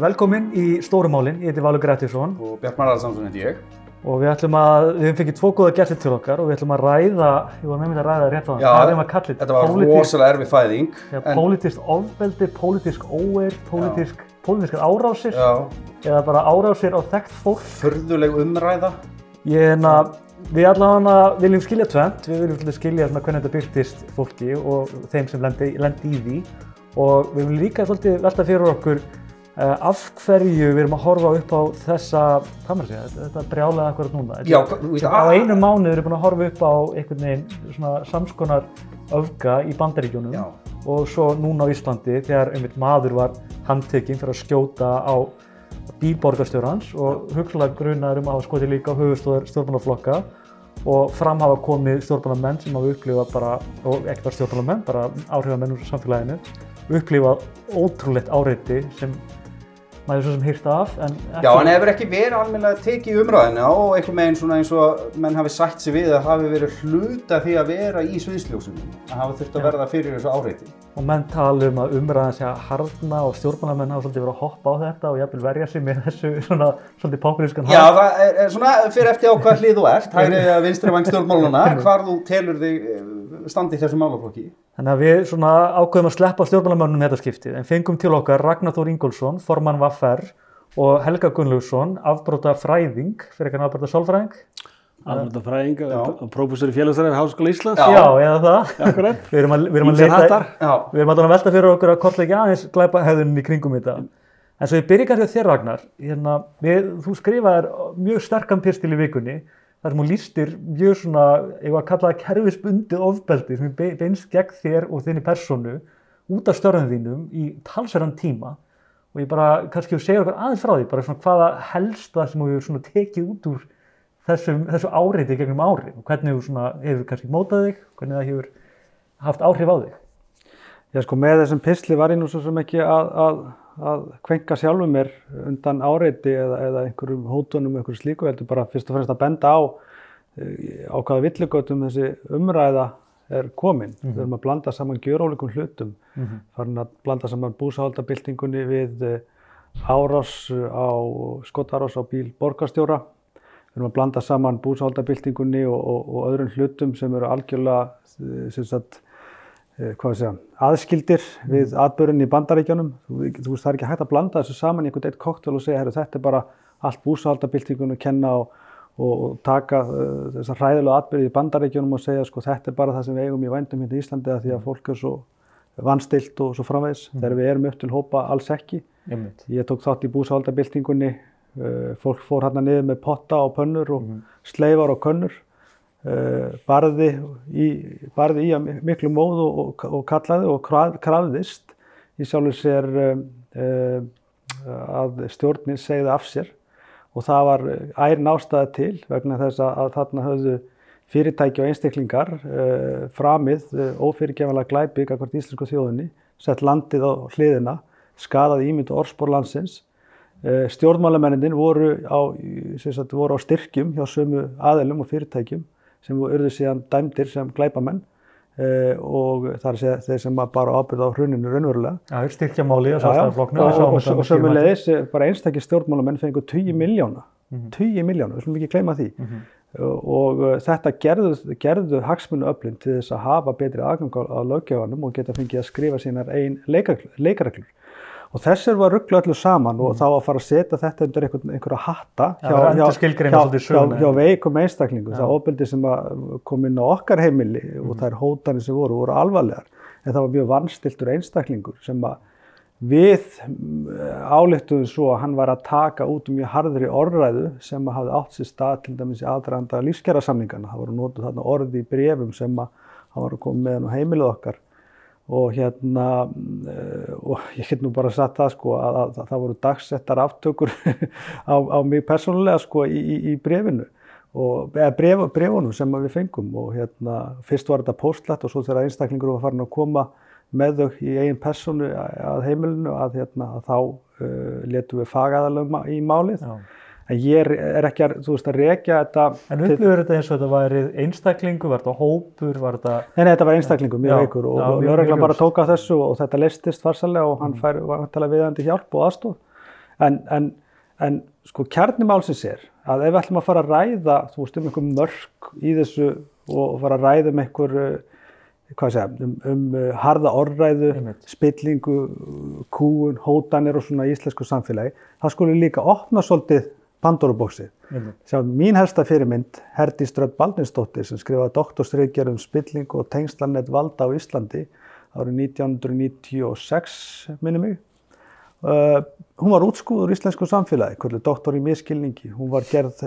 Velkomin í Stórumálinn, ég heiti Valur Grettisson og Bjartmar Alsamsson heiti ég. og við ætlum að, við hefum fengið tvo góða gestir til okkar og við ætlum að ræða, ég var nefnilega að ræða það rétt á hann, hvað er maður að kalla þetta? Þetta var Pólitísk- rosalega erfið fæðing. Já, en- Pólitískt ofbeldi, pólitísk óeir, pólitísk, pólitískar árásir Já, eða bara árásir á þekkt fólk. förðuleg umræða. Ég er hérna, við allavega viljum skilja tvent, við viljum skilja hvernig þetta byrtist fólki og þeim sem lendi, lendi í því og við viljum líka svolítið velta fyrir okkur af hverju við erum að horfa upp á þessa, hvað maður segja, þetta, brjálega akkurat núna. Já, veist, á einu mánuð erum við búin að horfa upp á einhvern veginn svona samskonar öfga í bandaríkjónum Já. og svo núna á Íslandi þegar einmitt maður var handtekinn fyrir að skjóta á bílborgarstjórans og hugsalega grunar um að hafa skotið líka á höfustóðar stjórnmálaflokka og fram hafa komið stjórnmálamenn sem hafa upplifað bara, og ekki bara stjórnmálamenn, bara áhrifamenn úr samfélaginu, upplifað ótrúlegt áreiti sem maður svo sem hýrt af en ekki, Já, en hefur ekki verið almennilega tekið umræðina og einhver meginn svona eins og menn hafi sætt sig við að hafi verið hluta því að vera í sviðsljósunum. Að hafa þurft að verða fyrir þessu áreiti. og menn tala um að umræðan sé að harðna og stjórnmálamenn hafa svolítið verið að hoppa á þetta og jafnvel verja sig með þessu svona svolítið populískan Já, það er, er svona fyrir eftir á hvað hlið þú ert, hægri eða vinstri vang stjórnmáluna, hvar þú telur þig eh, standi í þessu málaflokki. Þannig að við svona ákveðum að sleppa stjórnmálamönnum þetta skiptið en fengum til okkar Ragnar Þór Ingólfsson, formann Vaffer og Helga Gunnlaugsson, afbróta fræðing, fyrir ekki að afbróta sálfræðing. Alvöldafræðing Já. og prófessor í félagsræði við Háskóla Íslands. Já. Já, eða það. Akkurat. Við erum að, við erum að. Já, við erum að velta fyrir okkur að kortleiki aðeins glæpa hefðunin í kringum þetta. En svo ég byrja kannski á þér Ragnar, hérna, við, þú skrifaðir mjög sterkan pistil í vikunni þar sem þú lístir mjög svona, ég var að kalla það kerfisbundið ofbeldi sem er be- beinst gegn þér og þinni personu út af störðum þínum í talsverðan tíma og ég bara kannski þú segir okkur aðeins frá því, bara svona hvaða helsta sem þú svona tekið út úr þessum, þessu áreiti gegnum ári og hvernig þú svona hefur kannski mótað þig, hvernig það hefur haft áhrif á þig. Já, sko, með þessum pisli var ég nú svo sem ekki að, að, að kvenka sjálfum mér undan áreiti eða, eða einhverjum hótunum, einhverju slíku, heldur bara fyrst og fremst að benda á eh, á hvaða villigötum þessi umræða er komin. Við erum að blanda saman gjörólíkum hlutum, farin að blanda saman búsahaldabildingunni við eh, árás á, skotárás á bíl borgarstjóra. Við erum að blanda saman búsahaldabildingunni og, og, og öðrum hlutum sem eru algjörlega eh, sem sagt, eh, segja, aðskildir við atbörunni í bandaríkjónum. Þú, þú veist, það er ekki hægt að blanda þessu saman í einhvern eitt koktel og segja, þetta er bara allt búsahaldabildingunni að kenna og, og, taka uh, þessar hræðilega atbyrði í bandaríkjónum og segja, sko, þetta er bara það sem við eigum í vændum hérna í Íslandi að því að fólk er svo vanstilt og svo framvegis. Þegar við erum upp til hópa alls ekki. Einmitt. Ég tók þátt í búsahaldabildingunni, uh, fólk fór hérna niður með potta og pönnur og sleifar og könnur, uh, barði í, barði í miklu móð og, og, kallaði og kraf, krafðist í sjálfur sér um, uh, að stjórnin segði af sér og það var ærin ástæða til vegna þess að, þarna höfðu fyrirtæki og einstaklingar uh, framið uh, ófyrirgefanlega glæpi akkvært íslensku þjóðinni, sett landið á hliðina, skadaði ímynd og orðspor landsins. Uh, Stjórnmálamennin voru á, sagt, voru á styrkjum hjá sömu aðelum og fyrirtækjum sem urðu síðan dæmdir sem glæpamenn og það er að segja þeir sem bara ábyrða á hruninu raunverulega. Já, er sjálfstæðarflokknu og, og, og, sömulegis eh, bara einstakir stjórnmálamenn fengur 20 miljóna, Mhm. 20 miljóna, við slum ekki gleyma því. Og, og eh, þetta gerðu, gerðu hagsmunu öflin til þess að hafa betri aðgang á, löggjöfanum og geta fengið að skrifa sínar einn leikareglur og þessir var rugglu öllu saman og þá að fara að setja þetta undir einhver, einhverja hatta Mhm. Hjá, veikum einstaklingum, það ofbeldi sem kom inn á okkar heimili Mhm. og þær hótanir sem voru, voru alvarlegar en það var mjög vannstiltur einstaklingur sem að við álektuðum svo að hann var að taka út um mjög harðri orðræðu sem að hafði átt sér stað til dæmis í aðdraganda lífskjara samningana. Það voru notuð þarna orði í brefum sem að hann var að koma með hann á heimilið okkar og hérna eh, og ég get nú bara sagt það sko að, að, að það voru dagsettar aftökur á, á mig persónulega sko í, í, í brefinu og eða bref, brefunum sem við fengum og hérna fyrst var þetta postlætt og svo þegar einstaklingur var farin að koma með þau í eigin personu að heimilinu að, hérna, að þá uh, letum við fagaðalögum í málið. Já. Ég er, ekki að, þú veist, að rekja þetta... En upplifur þetta eins og þetta væri einstaklingu, var þetta hópur, var þetta... Nei, nei, þetta var einstaklingu, mjög veikur og, og lögreglan bara ljóst. tók á þessu og þetta leistist farsalega og hann fær vantilega viðandi hjálp og aðstof. En, en, en sko kjarnimálsins er að ef við ætlum að fara að ræða, þú veist, um einhver mörg í þessu og fara að ræða um einhver, hvað segja, um, um harða orðræðu, Einmitt. spillingu, kúun, hótanir og svona íslensku samfélagi, þá skulum við líka opna svolítið Pandorubóksið. Sjá, mín helsta fyrirmynd, Herdi Strödd Baldinsdóttir, sem skrifaði doktorsreitgerð um spilling og tengslanett valda á Íslandi árið 1996, minni mig. Uh, hún var útskúður í íslensku samfélagi, doktor í miskilningi. Hún var gerð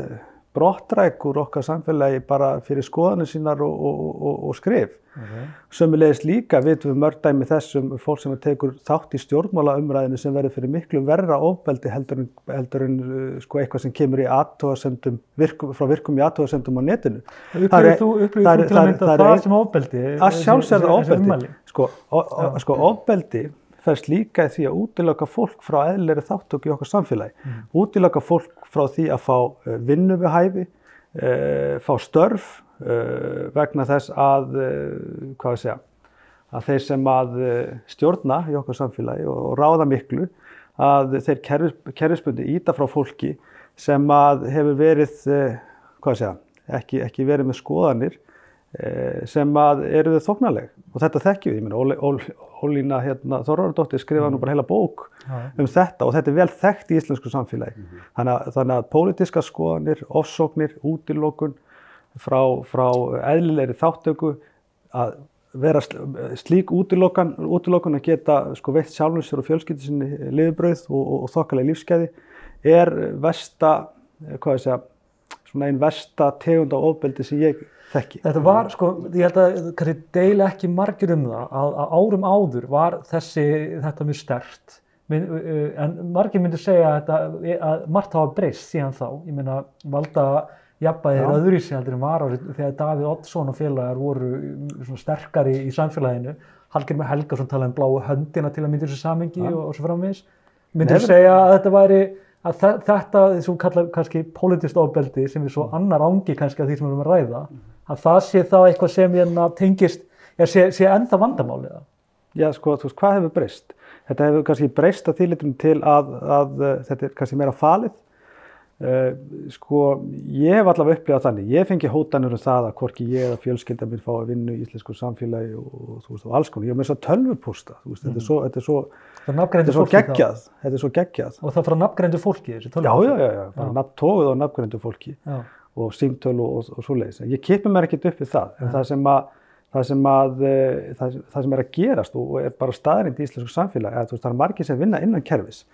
brottræk úr okkar samfélagi bara fyrir skoðanir sínar og, og, og, og skrif. Okay. Sömulegis líka vitum við mörg dæmi þessum fólk sem tekur þátt í stjórnmálaumræðinu sem verður fyrir miklu verra ofbeldi heldur en, heldur en uh, sko, eitthvað sem kemur virkum, frá virkum í aðtóðasendum á netinu. Það er- þú, það er- það er- það er sem ofbeldi? Að þessi ofbeldi. Sko, o, o, sko ofbeldi færst líka í því að útiloka fólk frá eðlilegri þáttöku í okkar samfélagi. Mm. Útiloka fólk frá því að fá uh, vinnu við hæfi, uh, fá störf uh, vegna þess að, uh, hvað við segja, að þeir sem að stjórna í okkar samfélagi og, og ráða miklu, að þeir kerfis, kerfisbundi íta frá fólki sem að hefur verið, hvað við segja, ekki, ekki verið með skoðanir eh, sem að eru þau þóknarleg og þetta þekkjum við, ég meina Óli- Ól- Ólína hérna, Þorvarardóttir skrifaði nú bara heila bók um þetta og þetta er vel þekkt í íslensku samfélagi. Þannig, að, þannig að pólitíska skoðanir, ofsóknir, útilokun frá, frá eðlilegri þáttöku að vera sl- slík útilokan, útilokun að geta sko, veitt sjálfum sér og fjölskyldi sinni lifibrauð og, og, og þokkalega lífskeiði er versta, eh, hvað ég segja, svona einn versta tegund á ofbeldi sem ég þekki. Þetta var, sko, ég held að kannski deila ekki margir um það að, að árum áður var þessi, þetta mjög stert Min, uh, en margir myndir segja að, að margt hafa breyst síðan þá. Ég meina valda jafnbæðir Já. öðruvísi heldur en var árið þegar Davíð Oddsson og félagar voru svona sterkari í samfélaginu. Hallgrim Helgason talaði um bláu höndina til að myndir þessu samengi og, og svo framvegis. Myndir segja að þetta væri að þe- þetta, sem kallar kannski politist ofbeldi sem er svo annar ángi kannski af því sem við erum að ræða að það sé þá eitthvað sem hérna tengist ja, sé, sé ennþá vandamálið það. Já, sko, þú veist, hvað hefur breyst? Þetta hefur kannski breyst að þýlitum til að, að uh, þetta er kannski meira falið. Uh, sko, ég hef allavega upplifað þannig. Ég fengi hótanur um það að hvorki ég eða fjölskylda minn fá að vinna í íslensku samfélagi og, þú veist, og alls konar. Ég hef með þess að tölvupústa, þú veist, þetta er svo, þetta er svo, er þetta er svo geggjað, þetta er svo geggjað. Og það frá nafngreindu fólki þessi Já, tölvupóstur. já, já, já, bara Já. nafn tóið og nafngreindu fólki og símtöl og, og, og svoleiðis. Ég kipi mér ekkert upp við það, en það sem að það sem, að, eh, það, sem er að gerast og er bara staðrind í íslensku samfélagi að veist, það er margir sem vinna innan kerfis.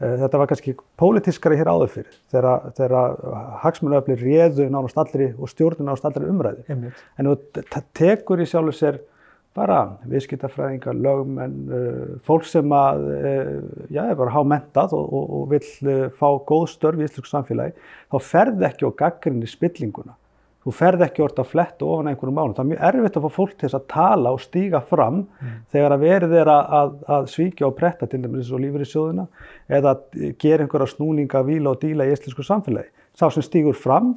Eh, Þetta var kannski pólitískari hér áður fyrir þegar, þegar hagsmunöfli réðu nánast allri og stjórnum nánast allri umræðu. Einmitt. En te- tekur í sjálfu sér bara viðskiptafræðingar, lögmenn, uh, fólk sem að, uh, já, er bara hámentað og, og, og vill uh, fá góð störf í íslensku samfélagi, þá ferð ekki á gaggrinni spillinguna. Þú ferð ekki orðið að fletta ofan einhverjum málum. Það er mjög erfitt að fá fólk til þess að tala og stíga fram þegar að verið er að, að, að svíkja og pretta til dæmis eins og lífur í sjóðuna eða gera einhverja snúninga, víla og díla í íslensku samfélagi. Sá sem stígur fram,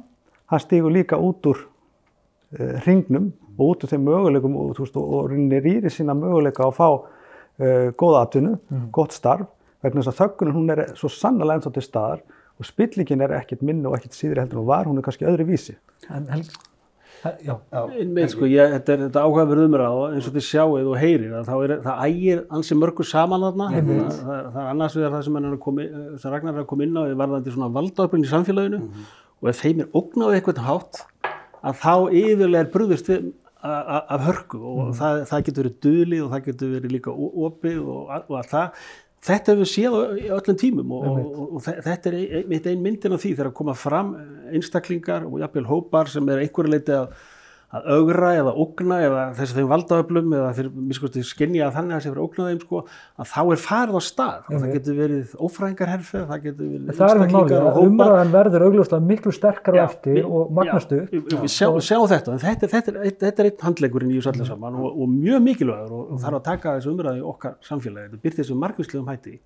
hann stígur líka út úr uh, hringnum og út úr þeim möguleikum og, veist, og, og rýnir rýri sína möguleika að fá uh, góða atvinnu, gott starf vegna þess að þöggunin hún er svo sannlega ennþá til staðar og spillingin er ekkert minni og ekkert síðri heldur en hún var, hún er kannski öðru vísi. En he- já, Einmitt, sko, ég, þetta er þetta áhugaverð umræð og eins og þið sjáuð og heyrir að þá er, það ægir ansi mörgur saman þarna. Það, það, það er annars vegar það sem, er koma, inn- sem Ragnar er að koma inn á er varðandi svona valdaöflun í samfélaginu. Og ef þeim er ógnað eitthvað hátt að þá yfirlega er brúðist við af hörku. Og það, það getur verið dulið og það getur verið líka opið og, og að það Þetta hefur séð í öllum tímum og, og, og þe- þetta er ein- ein myndin af því þegar að koma fram einstaklingar og jafnvel hópar sem er einhverju leiti að, að augra eða ógna eða þess að þeim valdaöflum eða þeir miskusti skinja að þannig að það sé fyrir ógna þeim sko, að þá er farið á stað. Og það getur verið ófræðingarherfið, það getur verið er einstaklingar og að hópar. umræðan verður augljóslega miklu sterkar á Já, eftir við- og magnast já, upp. við- við sjá, þetta, þetta, þetta, þetta er einn handlegurinn í þessu öllu saman og, og mjög mikilvægur og, og þarf að taka þessu umræði okkar samfélagi, þetta byrði þessu margvíslegum hætti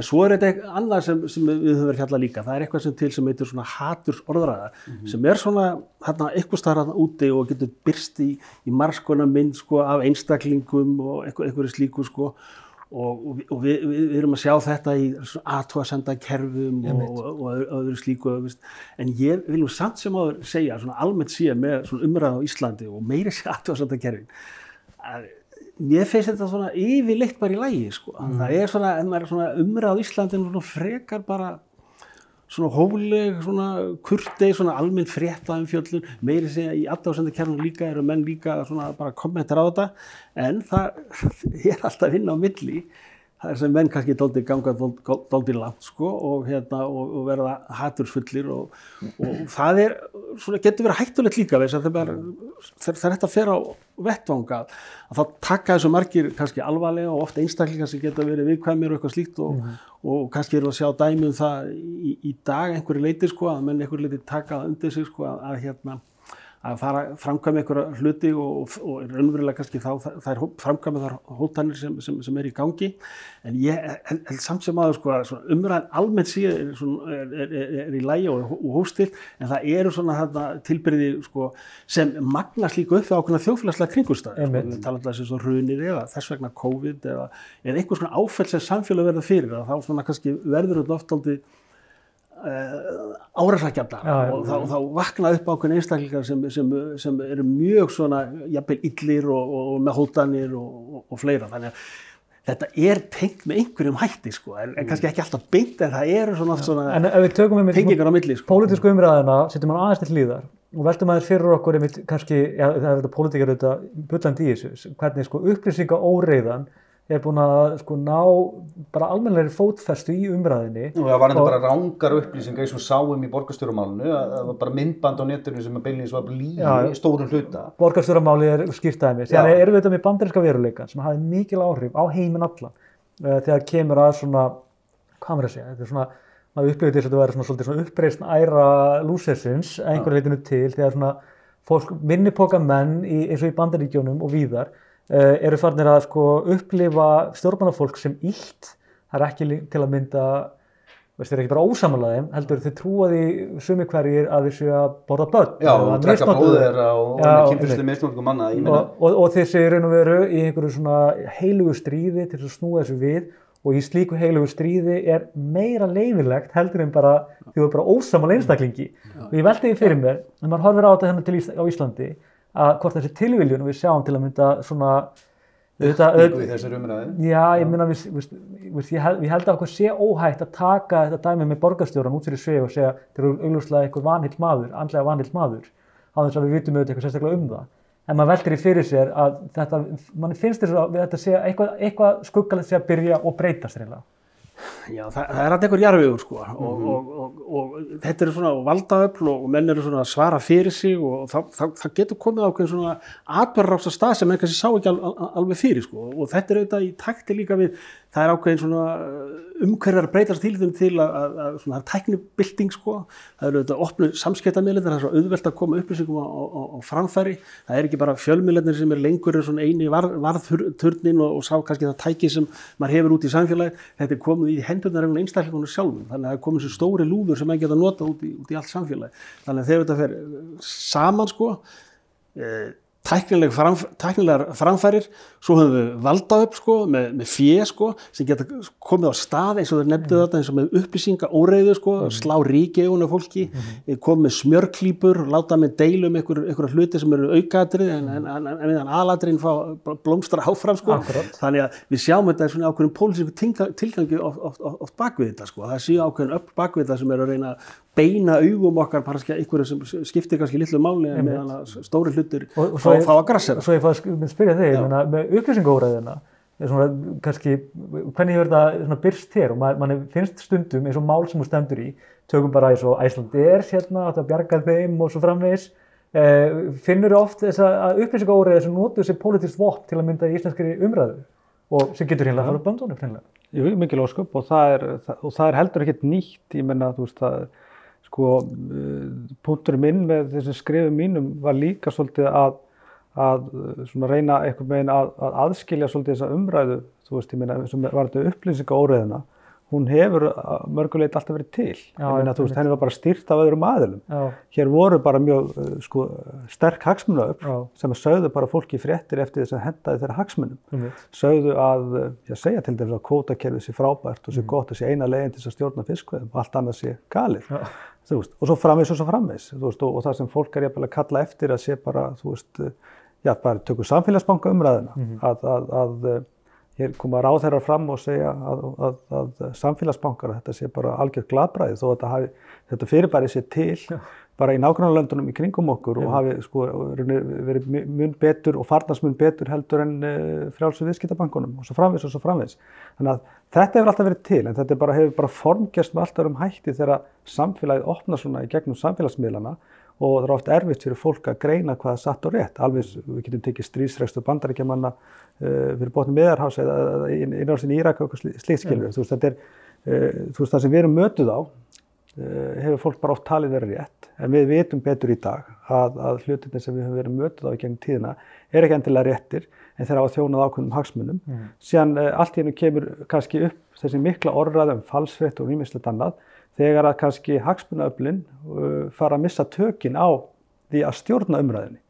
en svo er þetta annað sem, sem við höfum verið fjallað líka, það er eitthvað sem til sem heitir svona haturs orðræða sem er svona hérna, eitthvað starf hérna úti og getur byrst í, í margskona mynd sko, af einstaklingum og eitthvað slíku sko. Og, og, við- og við, við, við erum að sjá þetta í aðtóasenda kerfum og, og, öðru slíku en ég vil nú samt sem áður segja svona almennt síðan með svona umræða á Íslandi og meiri sér aðtóasenda kerfin að mér finnst þetta svona yfirleitt bara í lægi sko. það er svona, en maður er svona umræða á Íslandi svona frekar bara svona hófleg, svona kurtei, svona almenn frétta um fjöllun, meiri segja í aðdáðsendakernum líka eru menn líka svona bara kommentar á þetta, en það er alltaf inn á milli, það er sem menn kannski dóldi ganga dóldi langt sko og, hérna, og, og verða hatursfullir og, og það er, svona getur verið hættulegt líka þess að það er, það þetta að fer á vettvanga að þá taka þessu margir kannski alvarlega og oft einstaklingar sem geta verið viðkvæmir og eitthvað slíkt og, og kannski eru að sjá dæmi um það í, í dag einhverju leiti sko að menn einhverju leiti taka það undir sig sko að, að hérna að fara framkvæmi einhverja hluti og, og raunverulega kannski þá þær framkvæmi þar hótanir sem, sem, sem er í gangi en ég held held samt sem aður sko að umræðan almennt síðan er, er, er, er, er í lægi og, og hóstill en það eru svona þarna tilbyrði sko sem magnast líka upp á ákveðna þjóðfélagslega kringustæði sko, Einmitt. við tala um svo runir eða þess vegna COVID eða, eða einhver svona áfell sem samfélag verða fyrir að þá svona kannski verður þetta oft aldrei árasakjandar Já, já. og þá, þá vakna upp ákveðin einstaklingar sem, sem, sem eru mjög svona jafnvel illir og, og, og með hótanir og, og, fleira þannig að þetta er tengt með einhverjum hætti sko, en, en kannski ekki alltaf beint en það eru svona svona En ef við tökum einmitt tengingar á milli sko. pólitísku umræðina, setjum hann aðeins til hlýðar og veltum aðeins fyrir okkur einmitt kannski, já, það er þetta pólitíkar auðvitað bullandi í þessu, hvernig sko upplýsinga óreiðan er búin að sko ná bara almennlegri fótfestu í umræðinni Og það var Og- bara rángar upplýsingar við sáum í borgarstjórumálinu að það var bara myndband á netinu sem að beinlýs var í stórum hluta. borgarstjóramáli er skýrt dæmi þegar Já. erum við þetta með bandarinska veruleikan sem hafi mikil áhrif á heiminn allan uh, þegar kemur að svona hvað maður að segja, þetta er svona maður upplifir þess að þetta verður svona, svona uppreisn æra lúsesins að einhverju leitinu til þegar svona fólk, minnipoka menn í, eins og í bandaríkjónum og víðar eru farnir að sko upplifa stjórnmannafólk sem illt það er ekki til að mynda þeir eru ekki bara ósamanlega þeim, heldur þeir trúa því sumi hverjir að þeir séu að borða börn Já, og drekka þau. þeirra og, kynfyrslu misnótkum manna. Ég meina, og, og, og þessi raun og veru í einhverju svona heilugu stríði til að snúa þessu við og í slíku heilugu stríði er meira leifilegt heldur en bara því þú er bara ósamal einstaklingi og ég velti því fyrir mér, en maður horfir á þetta hérna til Ís á Íslandi að hvort þessi tilviljun við sjáum til að mynda svona auðvitað, líku í þessari umræði. Já, ég minna, við, við, við, ég, held, að okkur sé óhætt að taka þetta dæmi með borgarstjóran út fyrir svið og segja þeir eru augljóslega einhver vanhill maður, andlega vanhill maður, á þess að við vitum auðvitað eitthvað sérstaklega um það. En maður veltir í fyrir sér að þetta, mann finnst þess að við þetta sé eitthvað, eitthvað skuggalegt sé að byrja og breytast reynilega. Já, það, það er alltaf einhver jarfiður sko. Og, og, og, og, þetta eru svona valdaöfl og menn eru svona að svara fyrir sig og það, það, það getur komið ákveðin svona atverðrást að stað sem kannski sá ekki al, al, alveg fyrir sko. Og þetta er auðvitað í takti líka við það er ákveðin svona umhverjar breytast til þeim til að, að, að svona það er tæknibilding sko. Það eru auðvitað opnu samskiptamilið það er svo auðvelt að koma upplýsingum á, á, á, framfæri. Það er ekki bara fjölmiðlarnir sem er lengur en svona eini var, varðturnin og, og sá kannski það tæki sem maður hefur út í samfélagi þetta er komið í hendurnar einhvern einstaklingunum sjálfum. Þannig að það er komið svo stóri lúður sem maður geta nota út í, út í allt samfélagi þannig að þegar þetta fer saman sko eh, tæknileg framf tæknilegar framfærir svo höfum við valda upp sko með, með fjö sko sem geta komið á stað eins og þeir nefndu þetta eins og með upplýsinga óreiðu sko, slá ríki egun af fólki, mm komið með smjörklípur láta með deilum einhver, einhver hluti sem eru aukatrið en, en, en, en, en aladrin fá blómstra áfram sko. Þannig að við sjáum þetta í svona ákveðin pólitísku tilgangi oft, oft, oft, bakvið þetta sko. það séu ákveðin upp bakvið þetta sem er að reyna beina augum okkar einhverju sem skiptir kannski litlu máli en meðan stóri hlutir svo fá að grassera. Svo ég fá að spyrja þig, meina, með upplýsingóræðina, er svona, kannski, hvernig hefur þetta svona byrst þér? Og mann man finnst stundum eins og mál sem þú stendur í, tökum bara eins og Æslandir hérna, átt að bjarga þeim og svo framvegis, eh, finnur þú oft þess að upplýsingóræði sem notur sér politist vopn til að mynda í íslenskri umræðu? Og sem getur hérna að fara böndunum hreinlega. Jú, mikil ósköp og það er, það, og það er heldur ekkert nýtt, ég menna, þú veist, það, sko, uh, punkturinn minn með þessum skrifum mínum var líka svolítið að, að svona reyna einhvern veginn að, að aðskilja svolítið þessa umræðu, þú veist, ég meina, sem var þetta upplýsinga óreðina hún hefur að mörguleit alltaf verið til. Já, ég meina, þú veist, henni var bara styrt af öðrum aðilum. Já, Hér voru bara mjög uh, sko, sterk hagsmunaöfl já, sem sögðu bara fólki fréttir eftir þess að hendaði þeirra hagsmunum. einmitt. Sögðu að, uh, já, segja til dæmis að kvótakerfið sé frábært og sé gott og sé eina leiðin til þess að stjórna fiskveðum og allt annað sé galið. Já. Og svo framvegs og svo framvegs. Og, og það sem fólk er jafnvel að kalla eftir að sé bara, þú veist, já, bara tökum samfélagsbanka umræðina. Að, að, að uh, hér koma ráðherrar fram og segja að, að, að samfélagsbankar, þetta sé bara algjör gladbræði þó að þetta, hafi, þetta fyrirbæri sé til bara í nágrannarlöndunum í kringum okkur og hafi sko verið mu- mun betur og farnast mun betur heldur en uh, frjálsu viðskiptabankunum og svo framvis og svo framvis. Þannig að þetta hefur alltaf verið til en þetta bara, hefur bara formgerst með alltaf um hætti þegar samfélagið opnar svona í gegnum samfélagsmiðlana og það er oft erfitt fyrir fólk að greina hvað er satt og rétt. Alveg við getum tekið stríðsregstur bandaríkjamanna uh, fyrir botnum miðarhás eða eða inn- innrásin í Írak og eitthvað slí- slíkt skilur. Þú veist, þetta er, uh, þú veist, það sem við erum mötuð á uh, hefur fólk bara oft talið verið rétt en við vitum betur í dag að, að hlutinni sem við höfum verið mötuð á í gegnum tíðina er ekki endilega réttir en þeir hafa þjónað ákveðnum hagsmunum. Síðan uh, allt í hennu kemur kannski upp þessi mikla orðræð um falsfrétt og nýmislegt annað þegar að kannski hagsmunaöflin uh, fara að missa tökin á því að stjórna umræðinni.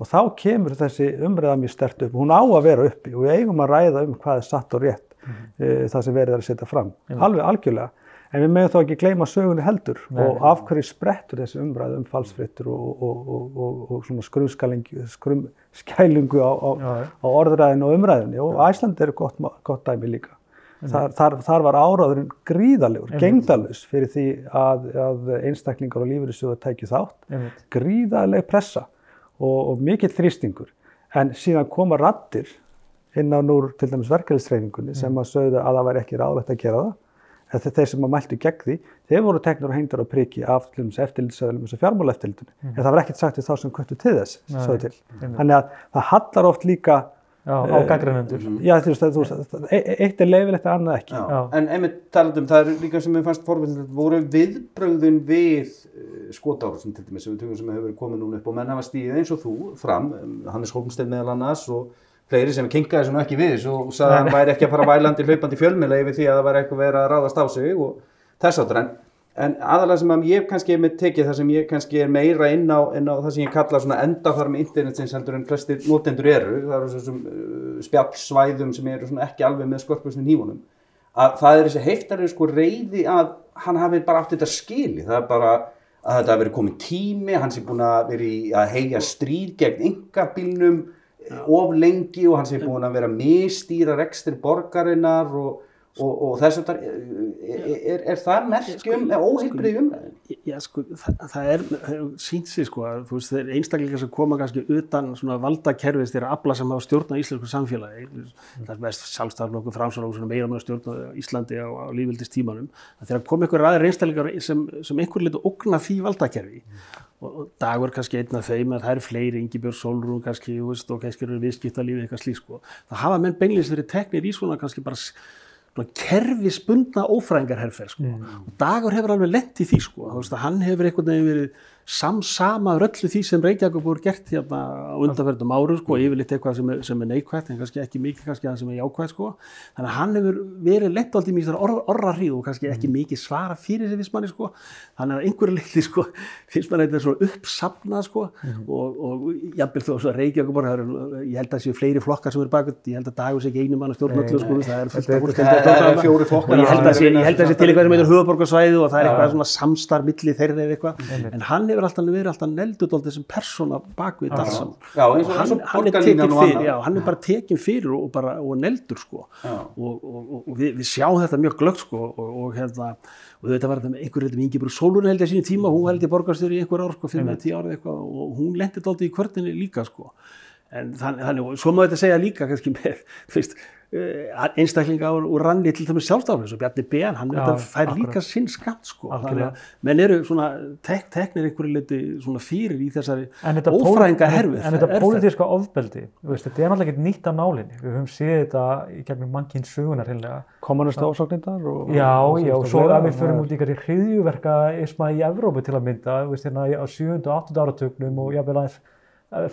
Og þá kemur þessi umræða mjög stert upp. Hún á að vera uppi og við eigum að ræða um hvað er satt og rétt uh, það sem verið er að setja fram. Alveg algjörlega. En við meðum þá ekki gleyma sögunni heldur Nei, og af hverju sprettur þessi umræða um falsfrittur og, og, og, og, og svona skrumskælingu skrum, skælingu á, á, á orðræðinu og umræðinu og Æsland er gott, gott dæmi líka. Þar, þar, þar var áráðurinn gríðalegur, gengdalus fyrir því að, að einstaklingar og lífeyrissjóðu tækju þátt, einmitt. gríðaleg pressa og, og mikill þrýstingur. En síðan koma rattir inn á núr til dæmis verkefælisreiningunni sem að sögðu að það væri ekki ráðlegt að gera það. Eða þeir sem að mæltu gegn því, þeir voru teknur og hengdur á priki af til dæmis eftirlitsöðlum eins og fjármálaeftirlitinu. En það var ekkert sagt við þá sem kvöttu til þess, sögðu til. Þannig að það hallar oft líka, Já, á Eh, gaggrænendur. já þú veist, þú veist e- e- eitt er leifilegt að annað ekki. Já. Já. En einmitt talandum, það er líka sem við fannst forvillilegt, voru viðbrögðin við skotárusum til dæmis sem við tökum sem hefur verið komið núna upp og menn hafa stíðið eins og þú fram, um, Hannes Holmstein meðal annars og fleiri sem kinkaði svona ekki við og sagði að hann væri ekki að fara vælandi hlaupandi í fjölmiðla yfir því að það væri eitthvað verið að ráðast á sig og þess áttur en, en aðalega sem ég kannski er með tekið það sem ég kannski er meira inn á, inn á það sem ég kalla svona endafarm internetsins heldur en flestir notendur eru, það eru þessum uh, spjallsvæðum sem eru svona ekki alveg með skorpusnum hífunum að það er þessi heiftarinn sko reyði að hann hafi bara átt þetta skili það er bara að þetta hafi verið komið tími hann sé búin að vera í að heia stríð gegn yngabílnum of lengi og hann sé búin að vera mistýra rekstir borgarinnar og, og, og þess að er, er, er það merkjum óheilbrið umræðin? Já, sko, það, það er sínt sig, sko, að þú veist, þeir einstaklingar sem koma kannski utan svona valdakerfis þeirra afla sem hafa stjórna íslensku samfélagi, það er mest sjálfstaflokku framsvara meira með að stjórna Íslandi á, á lífildist tímanum, að þeirra kom einhver aðeins einstaklingar sem, sem einhver litur ógna því valdakerfi. Og, og dagur kannski einn af þeim að það eru fleiri, Ingibjörg Solrún kannski, þú veist, og kannski eru viðskiptalífi eitthvað slík, sko. Það hafa menn beinleins verið teknir í svona kannski bara svona kerfisbundna ófræðingarherfer sko. og Dagur hefur alveg lent í því sko. hann hefur einhvern veginn verið samsama öllu því sem Reykjavík voru gert hérna á undanferðum áru sko, yfirleitt eitthvað sem er, sem er neikvægt en kannski ekki mikið kannski það sem er jákvægt sko. þannig að hann hefur verið alltaf í þessar orra, orra hríð og kannski ekki mikið svara fyrir þessi manni sko. þannig að einhverju litli sko, mann eitthvað svona uppsapnað sko, og, og jafnvel þó að Reykjavík eru, ég held að það séu fleiri flokkar sem eru bakut, ég held að Dagur sé ekki einu mann öllu sko, það er fullt af fjóri flokkar hefur alltaf verið alltaf neldur alltaf sem persóna bak við þetta allt saman. Og- hann, hann er borgarlínan tekin og fyrir já, hann er bara tekin fyrir og, bara, og neldur sko. Og, og, og, við, við sjáum þetta mjög glöggt sko og, og hérna og þetta var þetta með einhver reyndum Ingeborg Sólun held ég á sínu tíma, hún held ég borgarstjóri í einhver ár sko, fyrir með tíu árið eitthvað og hún lendi alltaf í kvörtinni líka sko. En þannig, þannig og svo má þetta segja líka kannski með, uh, einstaklinga úr, úr ranni til dæmis sjálfstaflega og Bjarni Ben, hann Já, fær akkurat. líka sinn skamt sko að menn eru svona tek, teknir einhverju leiti svona fyrir í þessari póli- herfið en þetta pólitíska ofbeldi, þú veist, þetta er náttúrulega ekki nýtt af nálinni. Við höfum séð þetta í gegnum mannkinn sögunar. Kommunista ásóknindar og... Já, og, já, og svo ef við förum út í eitthvað hriðjuverka isma í Evrópu til að mynda, þú veist, hérna á 7. og 8. áratögnum og jafnvel aðeins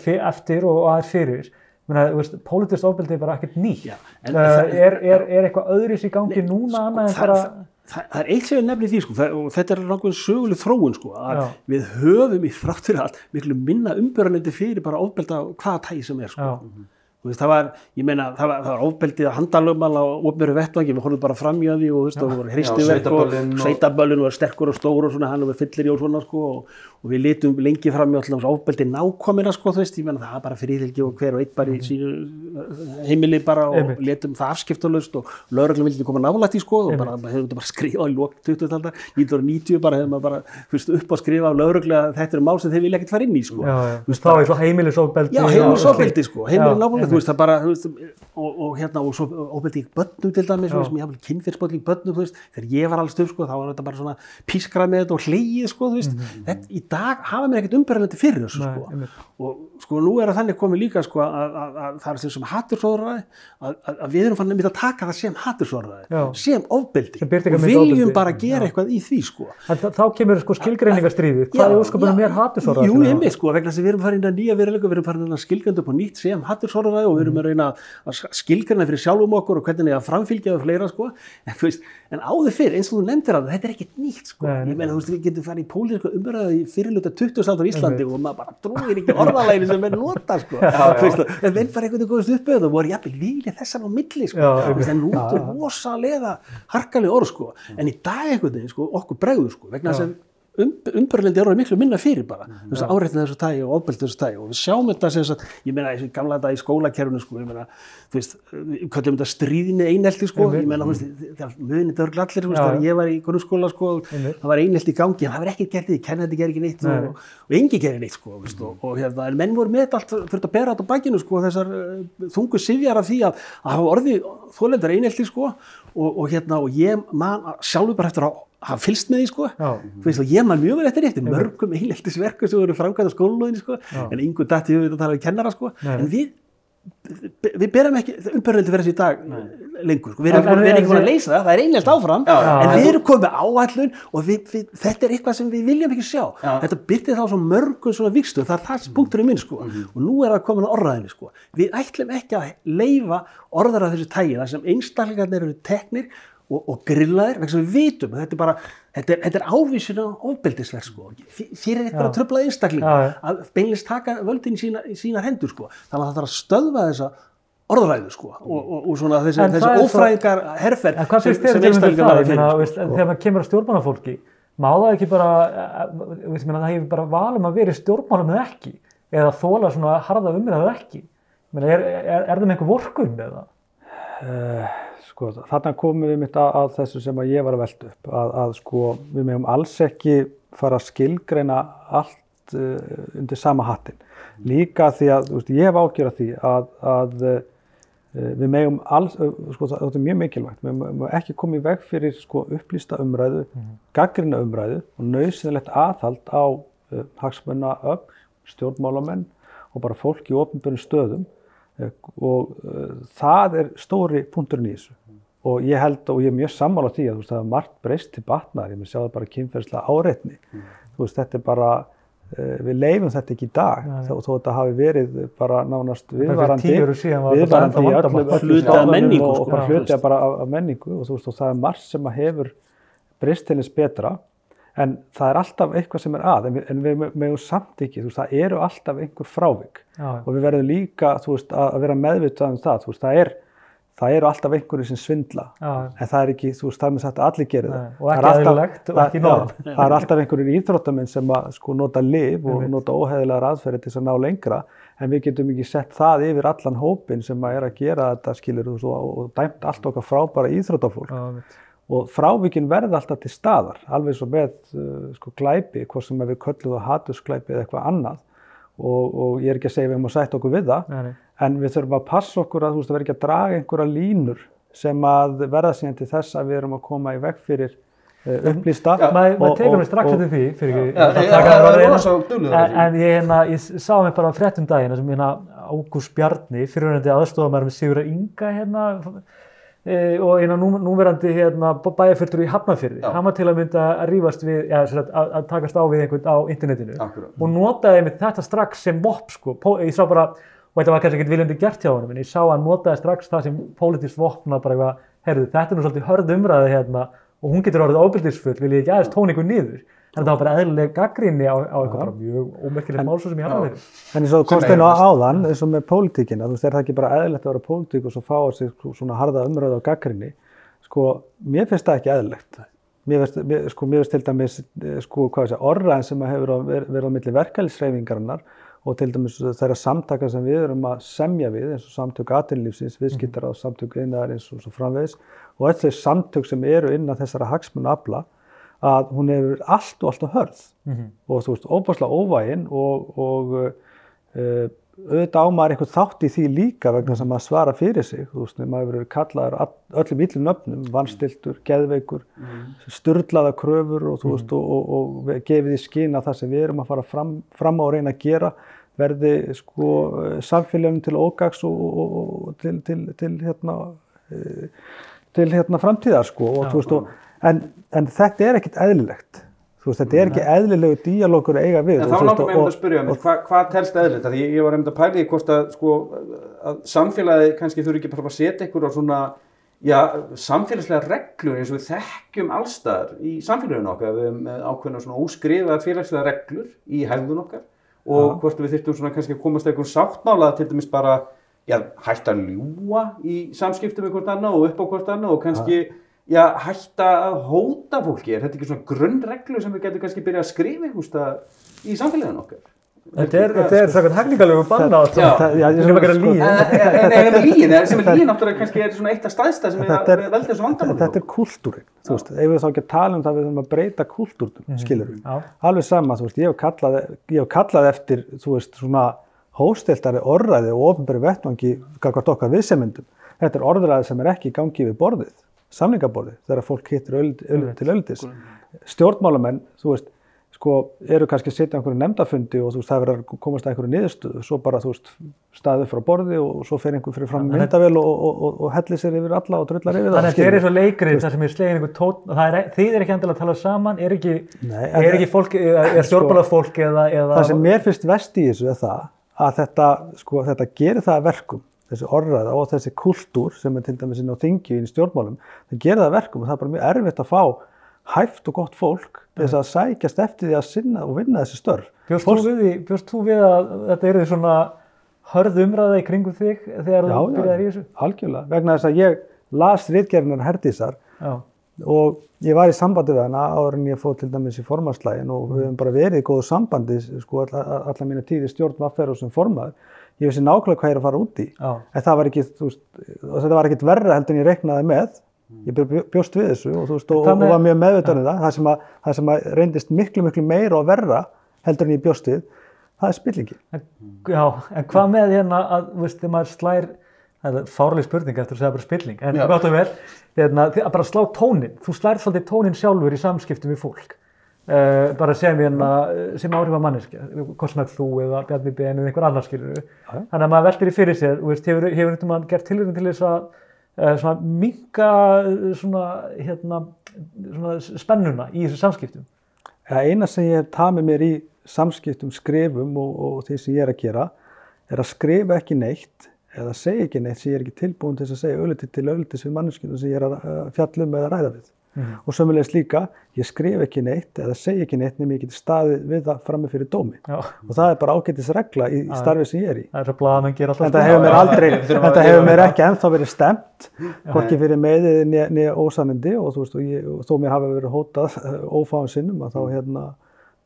eh, eftir og aðeins fyrir. Pólitískt ofbeldi er bara ekkert nýtt. Já, en Uh, það- er, er, er eitthvað öðris í gangi núna annað en bara... það, það er eitt sem ég nefni því sko, það, og þetta er nákvæmlega söguleg þróun sko, að Já. við höfum í þrátt fyrir allt miklu minna umbyrðanlendi fyrir bara ofbelda hvaða tægi sem er sko. Já. Veist, það var, ég meina, það var, það var ofbeldið að handalögmal á ofnböru vettvangi, við horfum bara fram í því og þú veist, það voru hristiverk og sveitaböllin var sterkur og stór og svona, hann var fyllir í og svona, sko, og, og við litum lengi fram í alltaf ofbeldið nákomina, sko, þú veist, ég meina, það var bara fyrirfylgi og hver og einn bara í sínu uh, heimili bara og Einmitt. letum það afskiptalust og lögreglum vildi koma nálægt í, sko, og bara, maður hefur þetta bara skrifað í lók 20. aldar, 1990 bara hefur maður bara, þú veist, upp á skrifa lögreglu að þetta eru mál sem þeir vilja ekkert fara inn í, sko. Já, já. Þú veist, og- það bara, veist, og, og hérna, og svo ofbeldi í börnum til dæmis, veist, mér hafði kynfyrsböld í börnum, þú veist, þegar ég var alls stöð, sko, þá var þetta bara svona pískrað með þetta og hleyið, sko, þú veist, þetta, í dag hafa mér ekkert umbyrðanandi fyrir þessu, Nei, sko, einmitt. Og sko, nú er að þannig komið líka, sko, að, að, að það er sem sem hatursóðraði, að, að, að við erum fann nefnir að taka það sem hatursóðraði, Já. sem ofbeldi, Sem og viljum ofbeldi. bara gera eitthvað í því, sko. En Þá kemur sko skilgreiningarstríðið. Hvað er óskapunum mér hatursorða? Jú, einmitt sko, vegna þess að við erum farin að nýja veruleika, við erum farin að skilgrænda upp á nýtt sem hattursorðaði og við erum að reyna að skilgrænda fyrir sjálfum okkur og hvernig að framfylgja og fleira en, þú veist, en áður fyrr, eins og þú nefndir að þetta ekkert nýtt Nei, nei. ég meina þú veist, við getum farið í pólitíska umræðu í fyrirluta 20. aldar í Íslandi og maður bara trúir ekki orðalæginu sem er nota sko, en venn fara einhvern veginn góðist upp og voru jafnvel vilja þessan á milli sko, Já, en nú er rosalega harkaleg orð sko, en í dag einhvern veginn sko, okkur bregður sko, vegna þess að um, umbörlendi eru miklu minna fyrir bara. Þú veist, áreitna þessu tægi og ofbeldi þessu tægi og við sjáum þetta sem sagt, ég meina þessi gamla þetta í skólakerfinu sko, ég meina, þú veist, kallum þetta stríðinni einelti sko, ég meina, þú veist, það munið þetta örgl allir, þú veist, Já, þegar ég var í grunnskóla sko, það var einelti í gangi, það var ekkert gert í því, kennandi ger ekki neitt Nei. og, og engi gerir neitt sko, veist, og, og hérna, en menn voru með þetta allt fyrir að bera þetta á bakinu sko, þessar uh, þungu sifjar af því að, að hafa að fylst með því sko, veist, ég man mjög vel eftir eftir mörgum eineltisverku sem voru framkvæmt á skólanóðinu sko, en einhver dætti við að tala við kennara sko, Nei. en við við berum ekki umbörðildi þessi í dag lengur, sko. við erum, ekki búin en- að leysa það, það er einhelt áfram Já, já. en við erum komið áallun og við, við, þetta er eitthvað sem við viljum ekki sjá. Já. þetta byrtið þá svo mörgum svona vikstum það er það punkturinn minn sko. Og nú er það komin að orðaðinni sko. Við ætlum ekki að leifa orðar af þessu tægi þar sem einstaklingarnir eru teknir og, og grillaðir vegna sem við vitum að þetta er bara þetta er, þetta er ávísin á ofbeldisverk sko F- fyrir eitthvað Já. að tröfla einstaklinga Já, já. að beinlist taka völdin í sína, í sínar hendur sko þannig að það þarf að stöðva þessa orðræðu sko og, og, og svona þessi, En þessi er svo- ófræðingar herferð En hvað finnst þér til um veist, en Þegar maður kemur að stjórnmálafólki, má það ekki bara, eh, veist, meina, það hefur bara valum að vera í stjórnmálum eða ekki, eða þóla svona harða umræðu ekki. Ég Meina, er, er, er það með einhver vorkun eða? Sko, þarna komum við mitt að, að þessu sem að ég var að velta upp að, að sko, við meðum alls ekki fara að skilgreina allt uh, undir sama hattin líka því að, veist, ég hef ágjörð því að, að uh, við megum alls, uh, sko, það, þetta er mjög mikilvægt. Við megum ekki koma í veg fyrir sko, upplýsta umræðu, mm gaggrina umræðu og nöðsynlegt aðhald á hagsmunna öll, stjórnmálamenn og bara fólk í ofnbjörnum stöðum og það er stóri punkturinn í þessu og ég held og ég er mjög sammála því að þú veist, það er margt breyst til batnar, ég með sjá það bara kynferðslega áreitni. Þú veist, þetta er bara uh, við leifum þetta ekki í dag. Nei. þó, þó þetta hafi verið bara nánast viðvarandi viðvarandi í menningu, og, sko, og bara veist. bara af, menningu. Og, þú veist, og það er margt sem að hefur breyst til þess betra. En það er alltaf eitthvað sem er að. En við, en við megum samt ekki, þú veist, það eru alltaf einhver frávik. Já, og við verðum líka þú veist, að að vera meðvitað um það. Þú veist, það, er, það eru alltaf einhverju sem svindla. Já, en það er ekki, þú veist, það er með sagt að allir gerir það. Og ekki Það eðlilegt og það- ekki norm. já, það er alltaf einhverjur íþróttamenn sem að sko nota liv og nota óheðilegar aðferði til þess að ná lengra. En við getum ekki sett það yfir allan hópin sem að er að gera þetta skilur og, og, og dæmt allt okkar frábæra íþróttafólk. Já, og frávíkin verða alltaf til staðar alveg svo með uh, sko glæpi hvort sem við köllum það hatursglæpi eða eitthvað annað og, og ég er ekki að segja við erum að sætta okkur við það Nei, nei. en við þurfum að passa okkur að þú veist að vera ekki að draga einhverja línur sem að verða síðan til þess að við erum að koma í veg fyrir uh, upplýsta Já, Maður og- mig strax og- eftir því, fyrir ekki, hérna. En, ég, hérna, ég sá mig bara á fréttum daginn sem hérna Ágúst Bjarni, fyrirverandi aðstofamæður með Sigur Inga hérna e, og hérna nú, núverandi hérna bæjarfyrtur í Hafnarfyrði. Hann var til að mynda að rífast við, ja, að, að, takast á við einhvern á internetinu Akkúrat. og notaði með þetta strax sem vopp sko. Ég sá bara, og þetta var kannski ekkert viljandi gert hjá honum, en ég sá að hann notaði strax það sem pólitískt vopna bara eitthvað, herðu, þetta er nú svolítið hörð umræði hérna og hún getur orðið óbyldisfull, vil ég ekki aðeins tóna ykkur niður. En það var bara eðlileg gaggrinni á, á eitthvað bara mjög ómerkilegt mál svo sem ég hafa verið. Sem er inn á best. áðan, eins og með pólitíkina, þú veist, er það ekki bara eðlilegt að vera pólitík og svo fá á sig sko- svona harða umröðu á gaggrinni? Sko, mér finnst það ekki eðlilegt. Mér finnst, mér, sko, mér finnst til dæmis, eh, sko, hvað sé, orðræðin sem að hefur á- ver- verið á milli verkefælisreifingarinnar og til dæmis þeirra samtaka sem við erum að semja við, eins og samtök aðeinlífsins, viðskiptar og samtök innar eins og svo framvegis og öll þau samtök sem eru innan þessara hagsmuna afla, að hún hefur allt og allt og hörð. Og þú veist, óbáslega óvægin og, og uh, auðvitað á maður eitthvað þátt í því líka vegna sem maður svara fyrir sig, þú veist, maður hefur kallaður all- öllum illum nöfnum, vannstiltur, geðveikur, sturlaða kröfur og þú veist, og, og, og við- gefið í skinn að það sem við erum að fara fram, fram á að reyna að gera verði sko samfélagum til ógags og, og, og til, til, til hérna eh, til hérna framtíðar sko. Og, þú veist, og, en, en þetta er ekkit eðlilegt. Veist, þetta er ekki eðlilegu díalókur að eiga við En þá langar mig einmitt að spyrja mig, hva, hvað telst eðlilegt? Því ég, ég var einmitt að pæla í hvort að, sko, að samfélagi kannski þurfi ekki að setja ykkur á svona, já, samfélagslega reglur eins og við þekkjum allstaðar í samfélaginu okkar, við erum með ákveðna svona óskrifaða félagslega reglur í hefðun okkar og hvort við þyrftum svona kannski að komast að einhvern sáttmála til dæmis bara, já, hætta að ljúa í samskiptum með hvort annað og upp á hvort annað og kannski, já, hætta að hóta fólki. Er þetta ekki svona grunnreglu sem við getum kannski byrjað að skrifa staðar í samfélaginu okkar? Þetta er, þetta er svona hegningalegu banna á Já. þetta. Það- já, ég- Við erum að gera sko- líð. En en- en er líin, sem er líin náttúrulega kannski er svona eitt af staðstæð sem er er, að velja þessu vandamáli. þetta er kúltúrin þú veist, ef við þá ekki að tala um það við þurfum að breyta kúltúrnum, mm skilur við Já. alveg sama, þú veist, ég hef kallað, ég hef kallað eftir, þú veist, svona hósteltari orðræði og ofnbæri vettvangi gagvart okkar viðsemyndum. Þetta er orðræði sem er ekki í gangi við borðið, samlingaborðið, þegar fólk hittir öl, öl, til öldis. Stjórnmálamenn, þú veist, sko, eru kannski að sitja á einhverju nefndafundi og þú veist, það verður að komast að einhverju niðurstöðu, svo bara, þú veist, staðið frá borði og svo fer einhver fyrir fram myndavél og, og, og, og hellir sér yfir alla og drullar yfir Þannig að þetta er skilurðu. eins og leikrið þar sem er slegin einhver tótt, er, þið er ekki endilega að tala saman, er ekki, Nei, en er það- ekki fólk, er stjórnbálafólk eða, eða það sem mér finnst vest í þessu er það að þetta, sko, þetta gerir það að verkum þessi orðræða og þessi kultúr sem er til dæmis inn á þingi í stjórnmálum það gerir það að verkum og það er bara mjög erfitt að fá hæft og gott fólk þess að sækjast eftir því að sinna og vinna þessi störf. Þú við, því- bjóst þú við að þetta eru svona hörð umræða í kringum þig þegar já, þú já, byrjaðir í þessu? algjörlega, vegna þess að ég las ritgerðinar Herdísar Já, og ég var í sambandi við hana áður en ég fór til dæmis í formanslægin og við höfum bara verið í góðu sambandi sko alla, alla mína tíði stjórn vaffer og sem formaður ég vissi nákvæmlega hvað ég er að fara út í. Já, en það var ekki, veist, þetta var ekkit verra heldur en ég reiknaði með. Ég bjó- bjóst við þessu og, veist, og, og var mjög meðvitaður um það. Það sem, að, það sem að reyndist miklu miklu meira og verra heldur en ég bjóst við það er spillingi. En, já, en hvað með hérna að, veist, þegar maður slær, það er fárlega spurning eftir að segja bara spilling, en gott og vel, hérna, að bara slá tónin, þú slær svolítið tónin sjálfur í samskiptum við fólk, bara sem hérna, sem áhrif að manneskja, hvort sem er þú eða Bjarni Ben eða einhver annar skilur þannig að maður veltir í fyrir sér, þú veist, hefur, hefur mann gert tilhörun til þess að uh, svona minka svona, hérna, svona spennuna í þessu samskiptum. Það eina sem ég hef tamið mér í samskiptum, skrifum og, og því sem ég er að gera er að skrifa ekki neitt eða segja ekki neitt sem ég er ekki tilbúin til að segja ölliti til ölliti sem manneskjum sem ég er að uh, fjalla um eða ræða við. Og sömulegis líka, ég skrif ekki neitt eða segja ekki neitt nema ég geti staðið við það frammi fyrir dómi. Já, Og það er bara ágætis regla í, í starfi sem ég er í. það er svo blaðamenn gera alltaf. Þetta hefur mér aldrei, við þurfum að þetta lifa hefur mér það. ekki ennþá verið stemt, hvorki fyrir meiðið niður ósannindi og þú veist, og, ég, og þó mér hafi verið hótað ófáðan sinnum að þá hérna,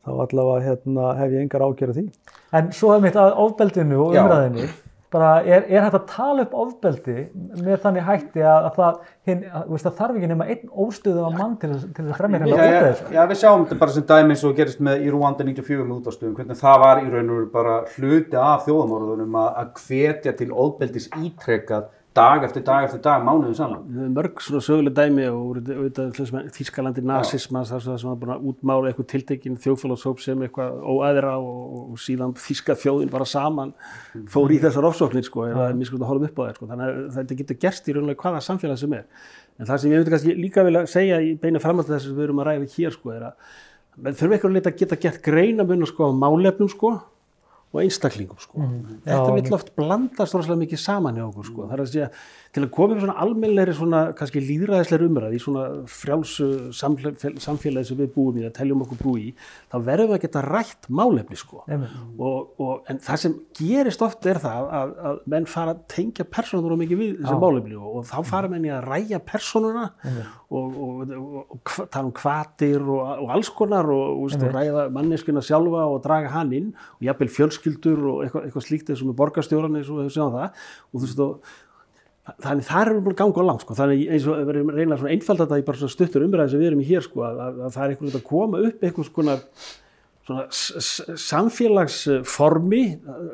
þá allavega hérna hef ég engar ágjörð því. En svo er mitt að ofbeldinu og Já. umræðinu, bara er, er hægt að tala upp ofbeldi með þannig hætti að, að það, hinn, að, það þarf ekki nema einn óstöðu af mann til, til þess að fremja hérna ofbeldi. já, við sjáum þetta bara sem dæmi eins og gerist með í Rwanda 94 með útastöðum, hvernig það var í raun og veru bara hluti af þjóðamorðunum að, hvetja til óðbeldis ítrekkað dag eftir dag eftir dag, mánuðin saman. Við höfum mörg svona söguleg dæmi og auðvitað Þískalandi nasismas þar sem það var búin að útmála eitthvað tiltekinn þjóðfélagshóp sem eitthvað óæðra og, og síðan Þíska þjóðin bara saman fór í þessar ofsóknir sko, eða mér sko að horfum upp á það sko. þannig að þetta getur gerst í raunlega hvaða samfélag sem er. En það sem ég myndi kannski líka vilja segja í beina framhald þess að við erum að ræða hér sko er að þurfum eitthvað að geta gert greina mun sko á málefnum sko og einstaklingum sko. Já, þetta vill oft blandast rosalega mikið saman hjá okkur sko. það er að segja, til að koma með svona almennlegri svona kannski líðræðisleiri umræð í svona frjálsu samfélagi, sem við búum í, að teljum okkur búi í þá verðum við að geta rætt málefni sko. Og, og, en það sem gerist oft er það að, að menn fara að tengja persónur og mikið við þessi málefni og, og þá fara menn í að ræja persónuna og, tala um kvatir og, og alls konar og, og, veist, ræða manneskuna sjálfa og draga hann inn og jafnvel fjölskyldur og eitthvað, eitthvað slíkt eins og með borgarstjóran eins og við sjáum það. Og þú veist og þannig það er búin að ganga á langt sko. þannig eins og við erum að reyna að þetta í bara svona stuttur umræði sem við erum í hér sko, að, að, að það er einhvern veginn að koma upp einhvers konar svona samfélagsformi eh,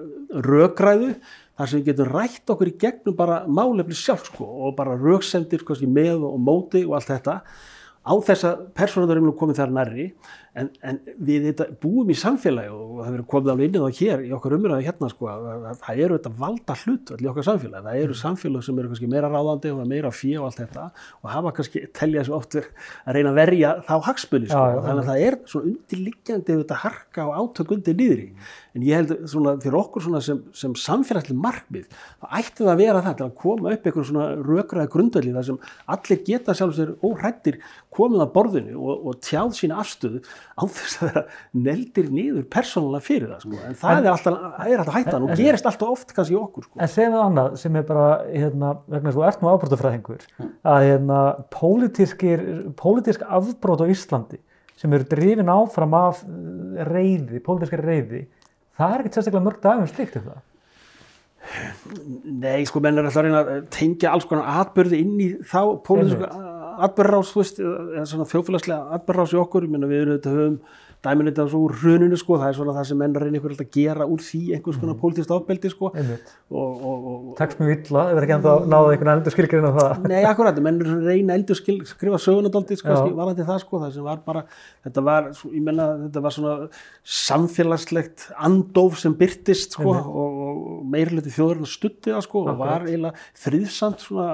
rökræðu þar sem við getum rætt okkur í gegnum bara málefni sjálf sko, og bara röksendir með og móti og allt þetta á þess að persónuður eru komið þar nærri en, en við þetta búum í samfélagi og það verður komið alveg inn í það hér í okkar umræðu hérna sko að, að, að það eru þetta valda hlut í okkar samfélagi, það eru samfélagi sem eru kannski meira ráðandi og meira fjö og allt þetta og hafa kannski telja þessu oft að reyna að verja þá hagsmunni sko, þannig að það er svona undirliggjandi þetta harka og átök undir niðri. En ég held svona fyrir okkur svona sem, sem samfélagslega markmið þá ætti það að vera það til að koma upp einhver svona rökraði grundvöldi þar sem allir geta sjálf sér óhrættir komið að borðinu og, og tjáð sína afstöðu á þess að vera neldir niður persónulega fyrir það sko. en það er alltaf, alltaf hættan og gerist alltaf oft kannski í okkur sko. En segjum við annað sem er bara, hérna, vegna þú ert nú afbrótafræðingur, að hérna, pólitískir, pólitísk afbrót á Íslandi sem eru drifin áfram af eh, reiði, pólitískari reiði, það er ekkert sérstaklega mörg dagum slíkt um það. Nei, sko, menn er alltaf að reyna að tengja alls konar atbyrði inn í þá pólitísku svona þjóðfélagslega atbyrðarás í okkur, ég menna við höfum dæminu þetta svo úr hruninu, sko, það er svona það sem menn reyna ykkur að gera úr því einhvers konar pólitískt ofbeldi, sko, Einmitt. og, og, og, Tekst mjög illa, það verður ekki enda að náða einhvern endur skilgrinn á það. Nei, akkurat, menn reyna eldur skil, skrifa sögunadaldið, sko, varandi það, sko, það sem var bara, þetta var, svo- ég menna, þetta var svona samfélagslegt andóf sem byrtist, sko, og, og meirluti þjóðurinn stutti það, sko, og var eiginlega friðsamt svona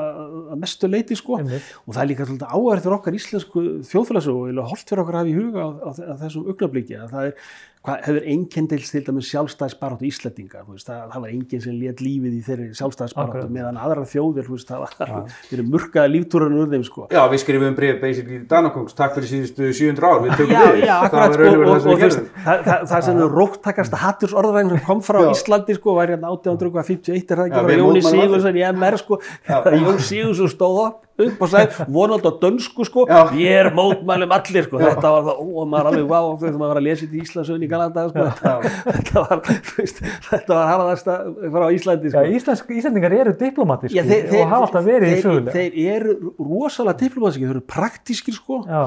að mestu leiti, sko, og það er líka áhverð fyrir okkar íslensku þjóðfélagsögu og eiginlega holdt fyrir okkar að hafa í huga á, á, á þessum augnabliki að það er hvað hefur einkendils til dæmis sjálfstæðisbaráttu Íslandinga, það, það var enginn sem let lífið í þeirri sjálfstæðisbaráttu Akkurat. meðan aðrar þjóðir, veist, það var þeirri murkaða líftúrun úr þeim, sko. Já, við skrifum bref basically í Danakongs, takk fyrir síðustu 700 ár, við tökum við. það sko, var raunverulega og, það sem við gerðum. það, það, það sem er róttakasta hattursorðræðin sem kom frá Já. Íslandi, sko, var hérna 1851 er það ekki við Jóni Sigursson í MR, sko, Jón Sigursson stóð upp upp og sagði, vonandi á dönsku, sko, Já. ég er mótmælum allir, sko, þetta var það, ó, og maður alveg, vá, þegar maður var að lesa þetta í Íslandsögun í Galanda, sko, þetta, þetta var, þú veist, þetta var harðasta frá Íslandi, Já, sko. Íslensk, Íslendingar eru diplomatískir Já, þeir, og hafa alltaf verið í þeir, sögulega. þeir eru rosalega diplomatískir, þeir eru praktískir, sko, Já,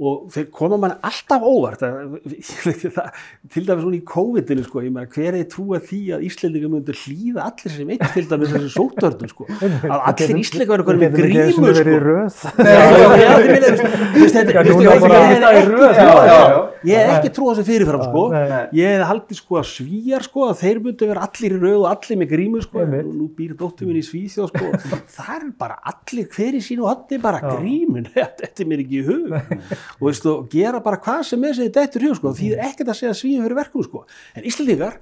og þeir koma mann alltaf óvart. Að, til dæmis svona í COVID-inu sko, ég meina hver er trúa því að Íslendingar myndur hlýða allir sem einn til dæmis þessu sótörnum sko, að allir Íslendingar verður með grímur sko. ég hef ekki trúað já, þessu. fyrirfram sko, ég hef haldið sko að svíjar sko að þeir myndu vera allir í röð og allir með grímur sko, nú, býr dóttur minn í Svíþjóð sko, það er bara allir hver í sínu hodni bara grímun, þetta er mér ekki í hug og veistu, gera bara hvað sem er sem þetta eftir hug sko, því er ekkert að segja svíðum fyrir verkum sko, en Íslandingar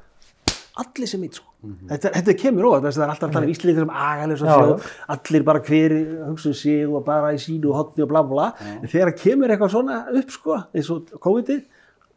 allir sem eitt sko. Þetta, þetta kemur óvægt, það er alltaf að tala um Íslandingar sem agalir Já, þjóð, allir bara hver hugsa um sig og bara í sínu hodni og bla bla, en þegar kemur eitthvað svona upp sko, eins og COVID-ið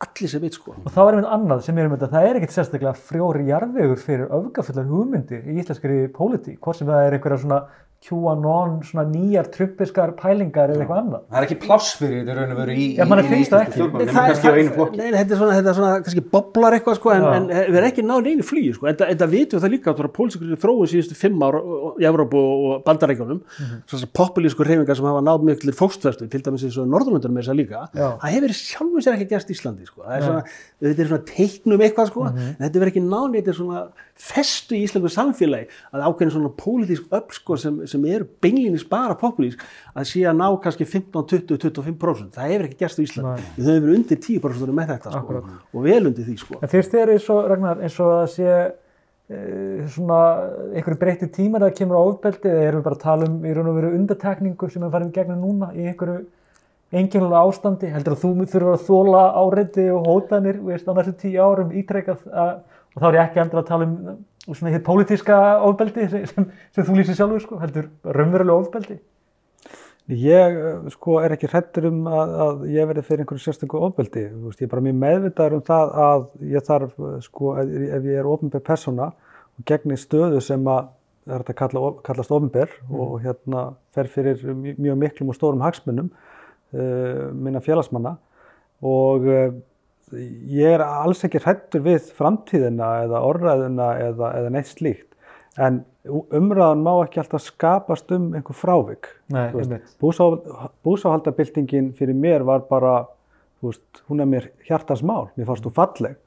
allir sem eitt sko. Og þá er einmitt annað sem er um þetta, það er ekkert sérstaklega frjóri jarðvegur fyrir öfgafullar hugmyndir í íslenskari pólitík, hvort sem það er einhverja svona QAnon, svona nýjar truppiskar pælingar eða eitthvað annað. Það er ekki pláss fyrir þetta raun og veru í, Já, í finnst það ekki. Nei, það- það- þetta er svona, þetta er svona kannski boblar eitthvað sko, en, en við erum ekki náður einu flugi sko, en það- en það vitum við það líka að pólitíkur þróun síðustu fimm ára í Evrópu og Bandarækjunum mm -hmm. populísku reyfingar sem hafa náð miklir fókstverstu, til dæmis eins og Norðurlundunum er þess að líka, það hefur sjálfum sér ekki gerst í Íslandi sko, það er svona, þetta er svona teiknum eitthvað sko, en þetta verður ekki náð þetta er svona festu í íslensku samfélagi að ákveðin svona pólitísk öll sko, sem, sem eru beinlínis bara populísk að sé að ná kannski 15, 20, 25% það hefur ekki gerst í Íslandi, við höfum verið undir 10% með þetta sko, og vel undir því sko. En finnst þér eins og, Ragnar, eins og að sé e, svona einhverju breytti tímar að kemur á ofbeldi eða erum við bara að tala um í raun og veru undatekningu sem við farum gegnum núna í einhverju enginlega ástandi? Heldur að þú þurfur að þóla áreiti og hótanir veist, á næstu tíu árum ítrekkað að, og þá er ég ekki endur að tala um uh, svona hér pólitíska ofbeldi sem, sem, þú lýsir sjálfur sko, heldur raunverulega ofbeldi. Ég eh, sko er ekki hrettur um að, að ég verði fyrir einhverju sérstöku ofbeldi. Veist, ég er bara mjög meðvitaður um það að ég þarf eh, sko ef ég er ofnbær persóna og gegni stöðu sem að er hægt að kalla, kallast ofnbær og hérna fer fyrir mj- mjög miklum og stórum hagsmunum uh, minna félagsmanna og uh, ég er alls ekki hrættur við framtíðina eða orðræðuna eða, eða neitt slíkt. En umræðan má ekki alltaf skapast um einhver frávik. Búsáhaldabildingin fyrir mér var bara, veist, hún er mér hjartans mál, mér fannst hún falleg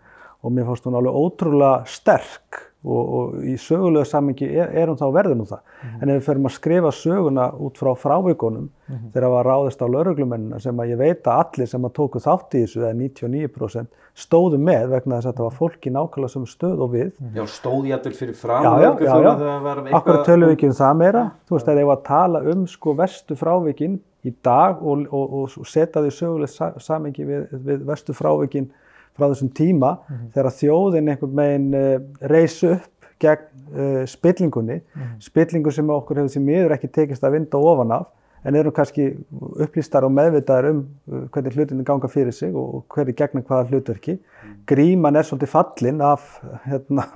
og mér fannst hún alveg ótrúlega sterk og, og í sögulegu samengi er, hún þá verður nú það. En ef við förum að skrifa söguna út frá frávikunum þegar það var ráðist á lauruglumennina sem að ég veit að allir sem að tóku þátt í þessu eða 99% stóðu með vegna þess að þetta var fólk í nákvæmlega sem stöð og við. Já, stóð ég alltaf fyrir fram Já, já, já, já. þegar var Akkur tölum við ekki um það meira, þú veist, að ég var að tala um sko vestu frávikin í dag og, og, og, og setja því sögulegt sa samengi við, við vestu frávikin frá þessum tíma þegar þjóðin einhvern veginn uh, reys upp gegn uh, spillingunni, spillingu sem okkur hefur því miður ekki tekist að vinda ofan af en erum kannski upplýstar og meðvitaðar um uh, hvernig hlutinu ganga fyrir sig og hvernig gegna hvaða hlutverki. Gríman er svolítið fallin af hérna,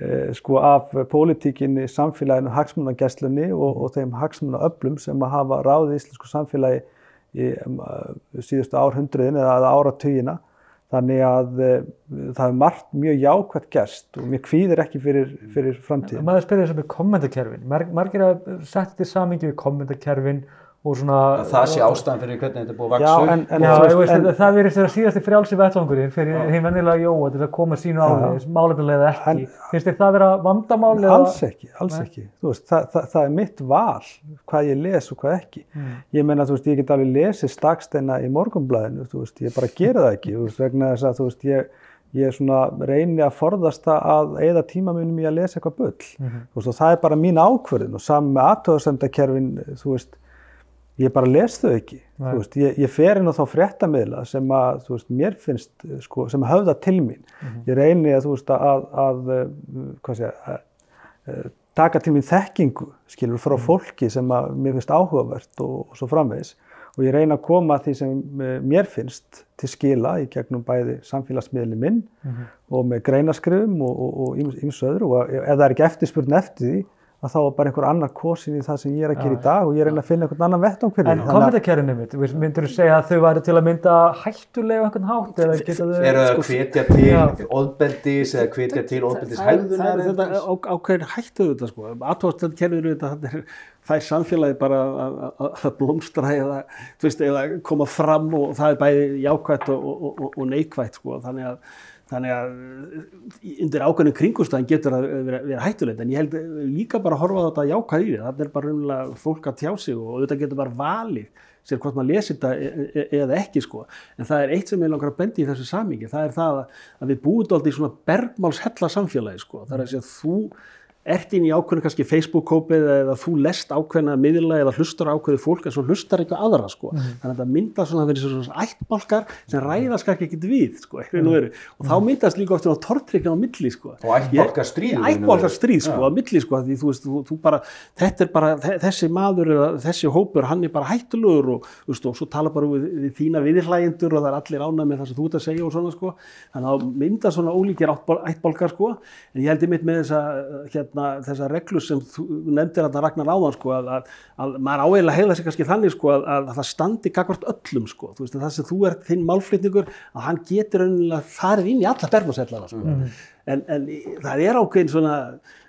eh, sko af pólitíkinni, samfélaginu, hagsmunagesslunni og, og þeim hagsmunaöflum sem að hafa ráðið íslensku samfélagi í um, síðustu árhundruðin eða áratugina. Þannig að uh, það er margt mjög jákvæmt gerst og mér kvíðir ekki fyrir, fyrir framtíðin. Maður spyrir þess að með kommentakerfin. Mar margir að setja þetta samingi við kommentakerfin og svona... Að það sé ástæðan fyrir hvernig þetta er búið að Já, vaksa en, upp. en, Já, þú ég veist, en, en, það verður þeirra síðasti frjálsi vettvangurinn fyrir hinn vennilega Jóa til að koma sínu á því, málefnilega eða ekki. Finnst þér það vera vandamál? eða- alls ekki, alls Nei. ekki. Þú Veist, það, það, það er mitt val hvað ég les og hvað ekki. Mm. Ég meina, þú veist, ég get alveg lesið staksteina í veist, ég bara gera það ekki, þú veist, vegna þess að, þú veist, ég, ég svona reyni að forðast að eigða tíma mínum í að lesa eitthvað bull. Þú veist, og það er bara mín ákvörðin og saman með aðtöðasendakerfin, þú veist, ég bara les þau ekki. Veist, ég, ég fer inn á þá fréttamiðla sem að, þú veist, mér finnst, eh, sko, sem höfða til mín. Ég reyni að, þú veist, að, að, að hvað sé, að, að taka til mín þekkingu, skilur, frá fólki sem að mér finnst áhugavert og, og svo framvegis. Og ég reyna að koma að því sem eh, mér finnst til skila í gegnum bæði samfélagsmiðli minn og með greinaskrifum og, og, og ýmis- ýmsu öðru og ef það er ekki eftirspurn eftir því að þá er bara einhver annar kosin í það sem ég er að gera í dag og ég reyna að finna einhvern annan vettan fyrir En þú veist, myndir þú segja að þau væri til að mynda hættulega á einhvern hátt. Eru það að hvetja til Já. ofbeldis eða hvetja til ofbeldis það er, er þetta á, ákveðin hættu þetta sko, aðtóðstöld kerfir þetta, er, það er samfélagi bara að- að að blómstra eða, þú veist, eða koma fram og það er bæði jákvætt og, og, og, og neikvætt sko, þannig að Þannig að uh, undir ákveðinu kringustæðin getur það vera, vera hættulegt en ég held uh, líka bara að horfa á þetta jákvæð í því. Það er bara raunlega fólk að tjá sig og auðvitað getur bara valið sér hvort maður lesi þetta e- e- eða ekki sko. En það er eitt sem ég langar að bendi í þessu samingi. Það er það að- að við búum þetta í svona bergmálshella samfélagi sko. Það er að segja að þú ert inn í ákveðinu kannski Facebook-kópið eða þú lest ákveðina miðla eða hlustar á ákveðið fólk en svo hlustar eitthvað aðra sko. Þannig að þetta myndast svona verið svona ættbálkar sem ræðast kannski ekkit við sko, mm. og þá myndast líka ofta tortryggna á milli sko. Og raun og veru. Ættbálkastríð sko, Já. á milli sko, því þú veist, þú, þú bara, þetta er bara, þe- þessi maður eða þessi hópur, hann er bara hættulegur og, veist, og svo tala bara við, við þína viðirhlægendur og það er allir ánað með það sem þú ert að segja og svona sko, þannig að mynda svona ólíkir ættbál- ættbálkar sko, en ég held ég mitt með þessa, hérna, þessa reglu sem þú nefndir að það ragnar áðan sko, að, að, að maður áeiginlega heiða sig kannski þannig sko, að, að það standi gagvart öllum sko, þú veist, að það sem þú ert þinn málflýtningur, að hann getur raunilega farið inn í alla bermasellara sko. En, en það er ákveðin svona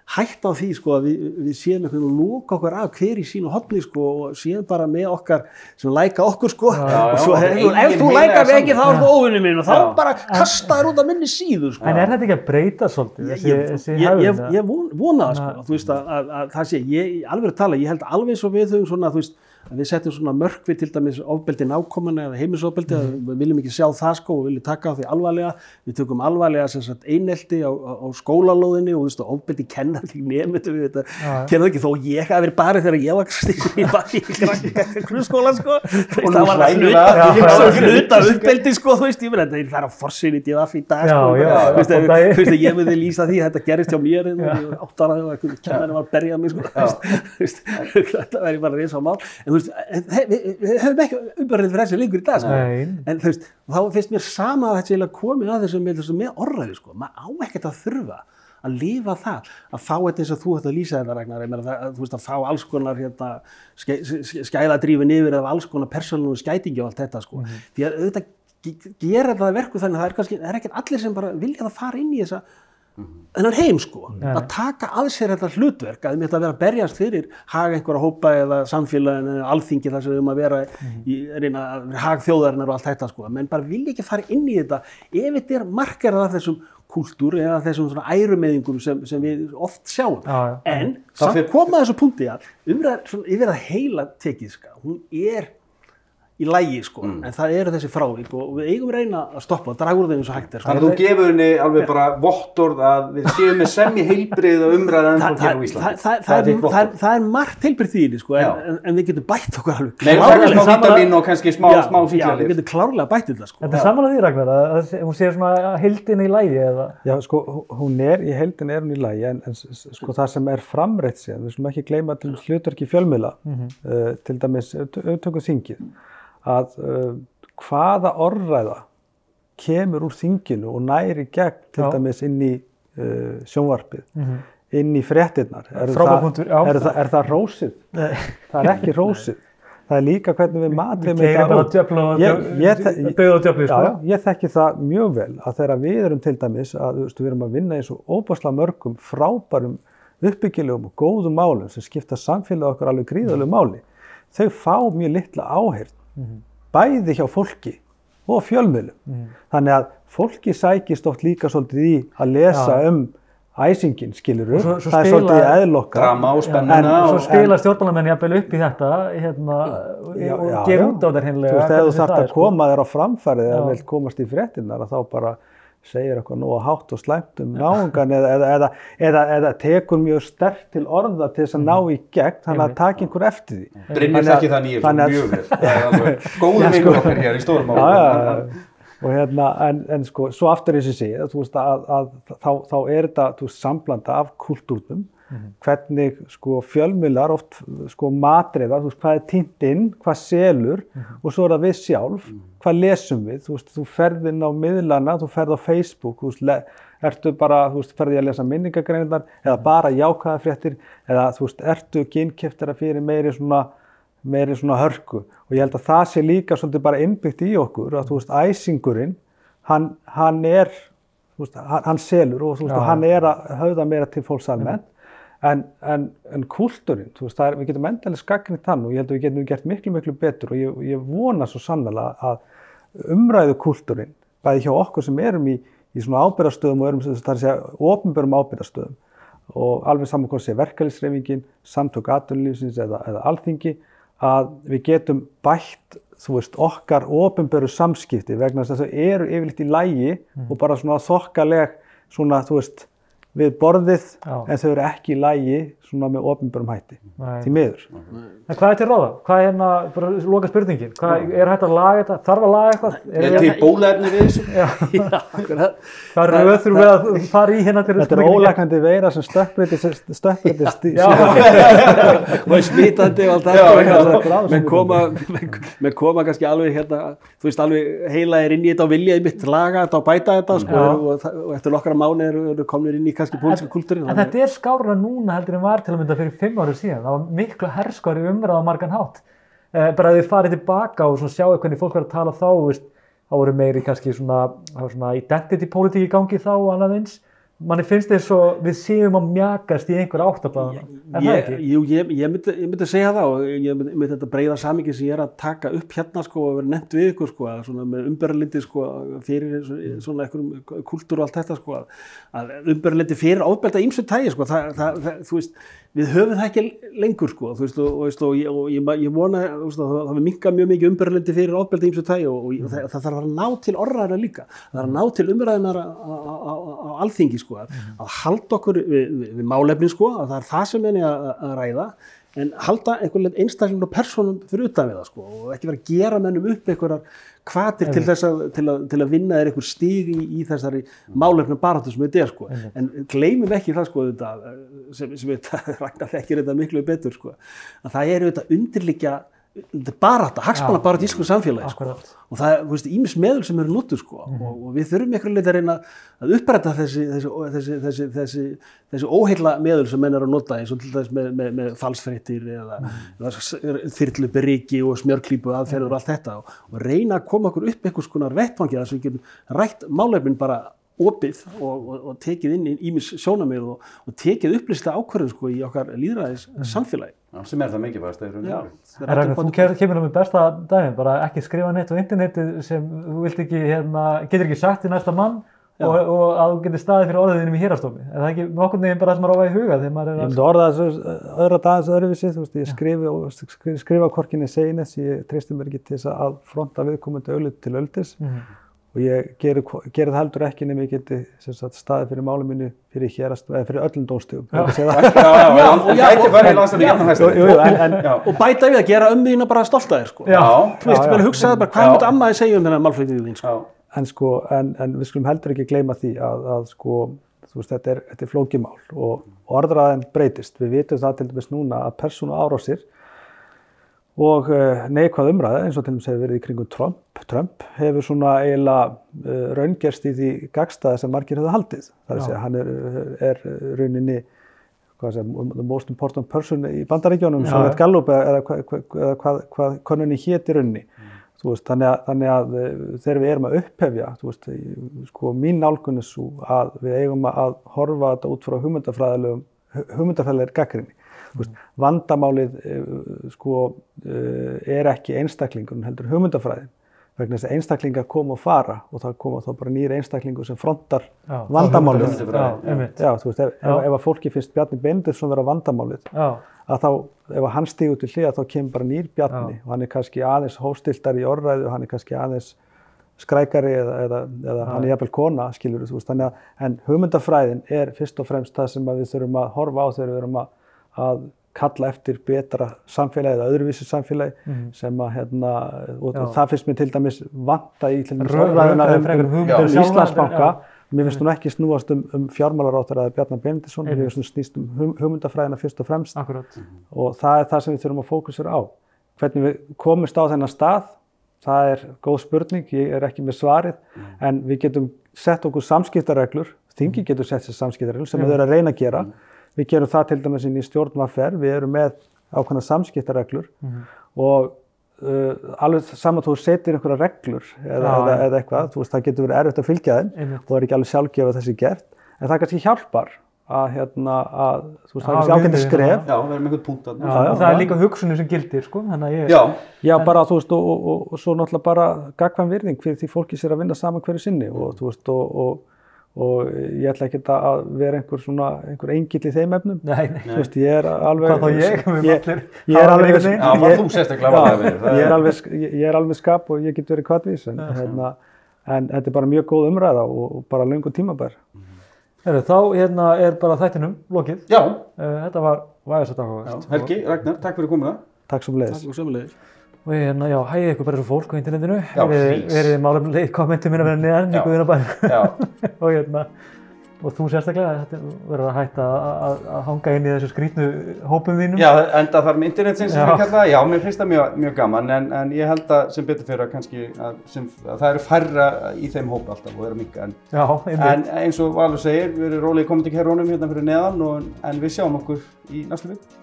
hægt á því sko að við, við séum einhvern veginn að loka okkur af hver í sínu hotni sko og séum bara með okkar sem læka okkur sko. Já, og svo okkar ef, þú lækar mig ekki þá er þú óvinni minn og þá Já. bara kasta þér út af minni síðu sko. En er þetta ekki að breyta svolítið, þessi, ég, þessi ég, ég, hegðun, ég von- vona það sko, þú veist að, að, að það sé, ég alveg að tala, ég held alveg svo við þau svona, þú veist, við setjum svona mörk við til dæmis ofbeldi nákominni eða heimisofbeldi mm -hmm. við viljum ekki sjá það sko og viljum taka á því alvarlega. Við tökum alvarlega sem sagt einelti á, á, á skólalóðinni og þú veist ofbeldi kennar því nefndu við þetta. Já. kennar ekki þó ég hafi verið bara þegar ég var í grunnskólan sko. Og það var að hluta við að- það uppbeldi sko þú veist ég meina þetta það er á forsynni í DF í dag sko. Þú veist, veist, ég myndi lýsa því að þetta gerist hjá mér ég var átt ára og einhvern kennari var að berja mig sko, þetta væri bara reysa mál en þú veist, við við höfum ekki umbörðið fyrir þessu lengur í dag sko. En þú veist, þá finnst mér sama að þetta komið að þessu með, með orðræði sko. maður á ekkert að þurfa að lifa það, að fá þetta eins og þú ætti að lýsa þetta Ragnar, ég meina þú veist að fá alls konar hérna, skæladrífin yfir eða alls konar persónum skætingi og allt þetta sko, því að auðvitað ge- gera þetta verku þannig að það er er ekkert allir sem bara vilja það fara inn í þessa þennan heim sko, Nei. að taka að sér þetta hlutverk, að þið mitt að vera að berjast fyrir hag einhverja hópa eða samfélagin eða alþingi þar sem við um að vera í reyna að hag þjóðarinnar og allt þetta sko, menn bara vilja ekki fara inn í þetta. Ef þetta er markerað af þessum kúltúr eða þessum svona ærumeðingum sem, sem við oft sjáum. Já, já. en samt fer- koma þessu punkti að umræð svona yfir að heila tekið sko, hún er í lægi sko, Mm. en það eru þessi frávik og við eigum reyna að stoppa og draga úr þeim eins og hægt er sko. Þannig að þú gefur henni alveg bara vottorð að við séum með semmi heilbrið og umræða en það, þá hér á það, Íslandi. það, það, það er er margt tilbyrð því sko, en, en, en við getum bætt okkur alveg Nei, það er smá vítamin og kannski smá, smá já, við getum klárlega bætt þetta sko. Þetta er samanlega því Ragnar, að hún sé svona heildin í lægi eða? Já, sko, hún er, í heildin er hún í lagi, en, sko það sem er framreitt sér, við slum ekki að uh, hvaða orðræða kemur úr þinginu og næri gegn til Já. dæmis inn í uh, sjónvarpið, inn í fréttirnar. Er, er, er það rósið? Það er ekki rósið. Það er líka hvernig við matum og Ég- og sko. ég þekki það mjög vel að þegar við erum til dæmis að veist, við erum að vinna í svo óbáslega mörgum frábærum uppbyggilegum og góðum málum sem skipta samfélag okkar alveg gríðalegu máli þau fá mjög litla áheyrn Mhm. bæði hjá fólki og fjölmiðlum þannig að fólki sækist oft líka svolítið í að lesa Já. um æsingin skilur svo það er svolítið eðlokkar Drama og En spennuna svo spila stjórnmálamenn jafnvel upp í þetta hérna, Já, og já. út á þetta Þú hinnlega. veist, ef þú þarft að koma þér á framfærið eða vilt komast í fréttinnar að þá bara segir eitthvað nóg hátt og slæmt um náungan eða, eða, eða, eða, eða tekur mjög sterkt til orða til þess að ná í gegn þannig að taka einhver eftir því. Brynir Þannig að- þekki það nýjum að- mjög vel. Góður Já, sko. okkar hér í stórum já. og hérna, en, en sko, svo aftur eins og sé, þú veist, að, að, þá, þá er þetta, þú veist, samblanda af kultúrnum, hvernig, sko, fjölmiðlar oft, sko, matriða, þú veist, hvað er týnt inn, hvað selur, og svo er það við sjálf, hvað lesum við, þú veist, þú ferð inn á miðlana, þú ferð á Facebook, þú veist, ertu bara, þú veist, ferði að lesa minningagreinindar, eða bara jákaða fréttir, eða, þú veist, ertu kynnkeftara fyrir meiri svona, meiri svona hörku? Og ég held að það sé líka svolítið bara innbyggt í okkur að þú veist æsingurinn hann, hann er þú veist, hann, hann selur og þú veist Já. hann er að höfða meira til fólks almennt en, en, en kúltúrin það við getum endalega skaknið þann og ég held að við getum gert miklu miklu betur og ég, ég vona svo sannlega að umræðu kúltúrin bæði hjá okkur sem erum í, í svona ábyrðastöðum og erum það er að segja ofinbörum ábyrðastöðum og alveg saman hvað sé verkefælisreifingin, samtök atvinnulífsins eða, eða alþingi að við getum bætt þú veist, okkar ofinböru samskipti vegna þess að þau eru yfirleitt í lægi og bara svona þokkaleg svona, þú veist, við borðið Já. en þau eru ekki í lægi svona með ofinbörum hætti, Nei. því miður. En hvað er til ráða? Hvað er hérna, bara loka spurningin, hvað, er hægt að laga þetta? Þarf að laga eitthvað? Er, Er til bólaefni við þessu? Já, hvað er röð þurfum við að fara í hérna til Þetta er ólæknandi veira sem stökkbreytist stökkbreytist í Já. og er smitandi og allt þetta já. menn- koma, menn, koma kannski alveg hérna, þú veist alveg heila er inn í þetta og vilja mitt laga þetta og bæta þetta sko, og, það- eftir nokkra mánu eru, eru komnir inn í kannski pólíska kultúrin En þetta er skára núna heldur en var til að mynda fyrir fimm ára síðan. Það var miklu herskari umræða á margan hátt. Eh, bara að þið farið tilbaka og sjáu hvernig fólk var að tala þá, þá voru meiri kannski svona, svona identity politík í gangi þá og annað eins. Manni finnst þess að við séum að mjakast í einhver áttablaðan. Er það ekki? jú, ég, ég, myndi, ég myndi segja það og ég myndi, myndi þetta breyða samingi sem ég er að taka upp hérna sko og vera nefnt við ykkur sko að svona með umbörlindi sko fyrir svo- svona einhverjum kultúr og allt þetta sko að, að umbörlindi fyrir ofbelda ímsu tægi sko það, það, það, þú veist við höfum það ekki lengur sko, þú veist, og, og, og, og ég, ég vona veist, að það við minka mjög mikið umbyrlendi fyrir ofbeldi ímsu tægi og, og það, það þarf að ná til orðræðina líka, það þarf að ná til umræðinar á, alþingi sko, að, að halda okkur við, við, við málefni sko, að það er það sem enni að, að ræða en halda einhvern veginn einstaklega personum fyrir utan við það sko og ekki vera að gera mennum upp einhverjar kvatir til þess að, til að, til að vinna þeir einhver stíg í, í þessari málefnum baráttu sem þetta er sko. En gleymum ekki það sko þetta, sem, sem þetta rækna þekkir þetta miklu betur sko að það eru þetta undirlikja barátta, hagspanna barátta í íslensku samfélagi sko. og það er, ímis meðul sem eru notur sko mm -hmm. og, og við þurfum einhverju leita að reyna að uppræta þessi þessi, þessi, þessi, þessi, þessi óheila meðul sem menn eru að nota eins og til dæs með, með, með falsfrittir eða, mm -hmm. eða þyrluberiki og smjörklípu aðferður og allt þetta og, og reyna að koma okkur upp einhvers konar vettvangi þar sem við getum rætt málefnin bara opið og, og, og tekið inn ímis sjónamið og, og tekið upplýsta ákvörðum sko í okkar líðræðis samfélagi. Já, sem er það mikið bara stæður. Já. Er, þú kemur um í besta daginn, bara ekki skrifa neitt á interneti sem þú vilt ekki, hérna, getur ekki sagt til næsta mann og að þú getur staðið fyrir orðinum í hýrastofi. Er það ekki nokkur neginn bara það sem er ofað í huga þegar maður er að... Ég myndi orða þessu öðra dagins öðruvísi, þú veist, ég skrifi og skrifa korkinni seginnes, ég treysti mér ekki til þess að fronta viðkomandi ölut til öldis. Mm -hmm og ég gerir geri það heldur ekki nefnir ég geti sagt, staðið fyrir málum mínu fyrir hérast, fyrir öllum dómstugum og bæta við að gera þína bara stolt að þér sko. þú veist, vel hugsaði bara hvað mútið ammaði segja um þennan málflökninu þín sko. en sko, en, en við skulum heldur ekki gleyma því að, að sko, veist, þetta er, er flókimál og orðraðin breytist, við vitum það til dæmis núna að persónu árásir og eh, neikvæð umræða eins og til dæmis hefur verið í kringum Trump. Trump hefur svona eiginlega uh, raungerst í því gagstaði sem margir hefur haldið. Það er að segja, hann er, er rauninni hvað segja, the most important person í bandaríkjónum sem veit Gallup eða hvað hva, hva, hva, konunni hétt í rauninni. Mm. Veist, þannig, að, þannig að þegar við erum að upphefja, veist, sko, mín nálgun er svo að við eigum að horfa þetta út frá hugmyndafræðilegum hugmyndafræðilegir gaggrinni Veist, vandamálið eh, sko, eh, er ekki einstaklingun heldur hugmyndafræðin. Vegna þess að einstaklingar koma og fara og það koma þá bara nýri einstaklingur sem frontar já, vandamálið. já, þú veist, ef, ef, ef að fólki finnst Bjarni Bendirsson vera vandamálið já. að þá, ef hann stígur til hlýða þá kemur bara nýr Bjarni og hann er kannski aðeins hóstiltar í orðræðu og hann er kannski aðeins skrækari eða, eða, eða hann er jafnvel kona, skilur þú veist, þannig að en hugmyndafræðin er fyrst og fremst það sem við þurfum að horfa á þegar við erum að að kalla eftir betra samfélagi eða öðruvísi samfélagi mm. sem að hérna, og, og það finnst mér til dæmis vanta í til dæmis orðræðina um, um, um Íslandsbanka mér finnst hún ekki snúast um, um fjármálarátur eða Bjarnar Benedisson, mér finnst hún snýst um hugmyndafræðina fyrst og fremst Akkurat. og það er það sem við þurfum að fókusera á hvernig við komumst á þennan stað það er góð spurning, ég er ekki með svarið mm. en við getum sett okkur samskiptareglur, þingi getur sett sér samskiptareglur sem við erum að reyna að gera mm. Við gerum það til dæmis inn í stjórnvarferð, við erum með ákveðna samskiptareglur mm -hmm. og uh, alveg saman þú setir einhverja reglur eða, Já, eða, eða eitthvað, þú veist það getur verið erfitt að fylgja þeim og það er ekki alveg sjálfgefa þessi gert, en það kannski hjálpar að hérna að þú veist það er kannski ágæntið skref. Já, við erum einhvern punkt að... Já, já, það er líka hugsunum sem gildir sko, þannig að ég... Já, já bara þú veist og, og, og, og svo náttúrulega bara gagvann virðing fyrir því fólki sér að vinna saman hverju sinni og þú veist og og ég ætla ekki að vera einhver svona, einhver engill í þeim efnum. Nei, nei. þú veist, ég er alveg hvað þá ég, ég, ég er alveg já, var þú sérstaklega ég er alveg, ég er alveg skap og ég get verið kvartvís en, hérna, en þetta er bara mjög góð umræða og, og bara lungu tímabær. Heru, þá hérna er bara þættinum lokið, já. Uh, þetta var væðisett áhugast Helgi, Ragnar, takk fyrir komuna. Takk sem leiðis og ég hérna, já, hæði ykkur bara svo fólk á internetinu. Álumlega í kommentum minna verið neðan í Guðunabæn og hérna og þú sérstaklega verður að hætta að hanga inn í þessu skrítnu hópum þínum. Já, enda þar með internetsins sem við kalla. Já, mér finnst það mjög, mjög gaman en, en ég held að sem betur fyrir að kannski að, sem, að það eru færra í þeim hóp alltaf og eru mikka en, en eins og Valur segir, við erum rólið komandi hér rónum hérna fyrir neðan og, en við sjáum okkur í næstu vik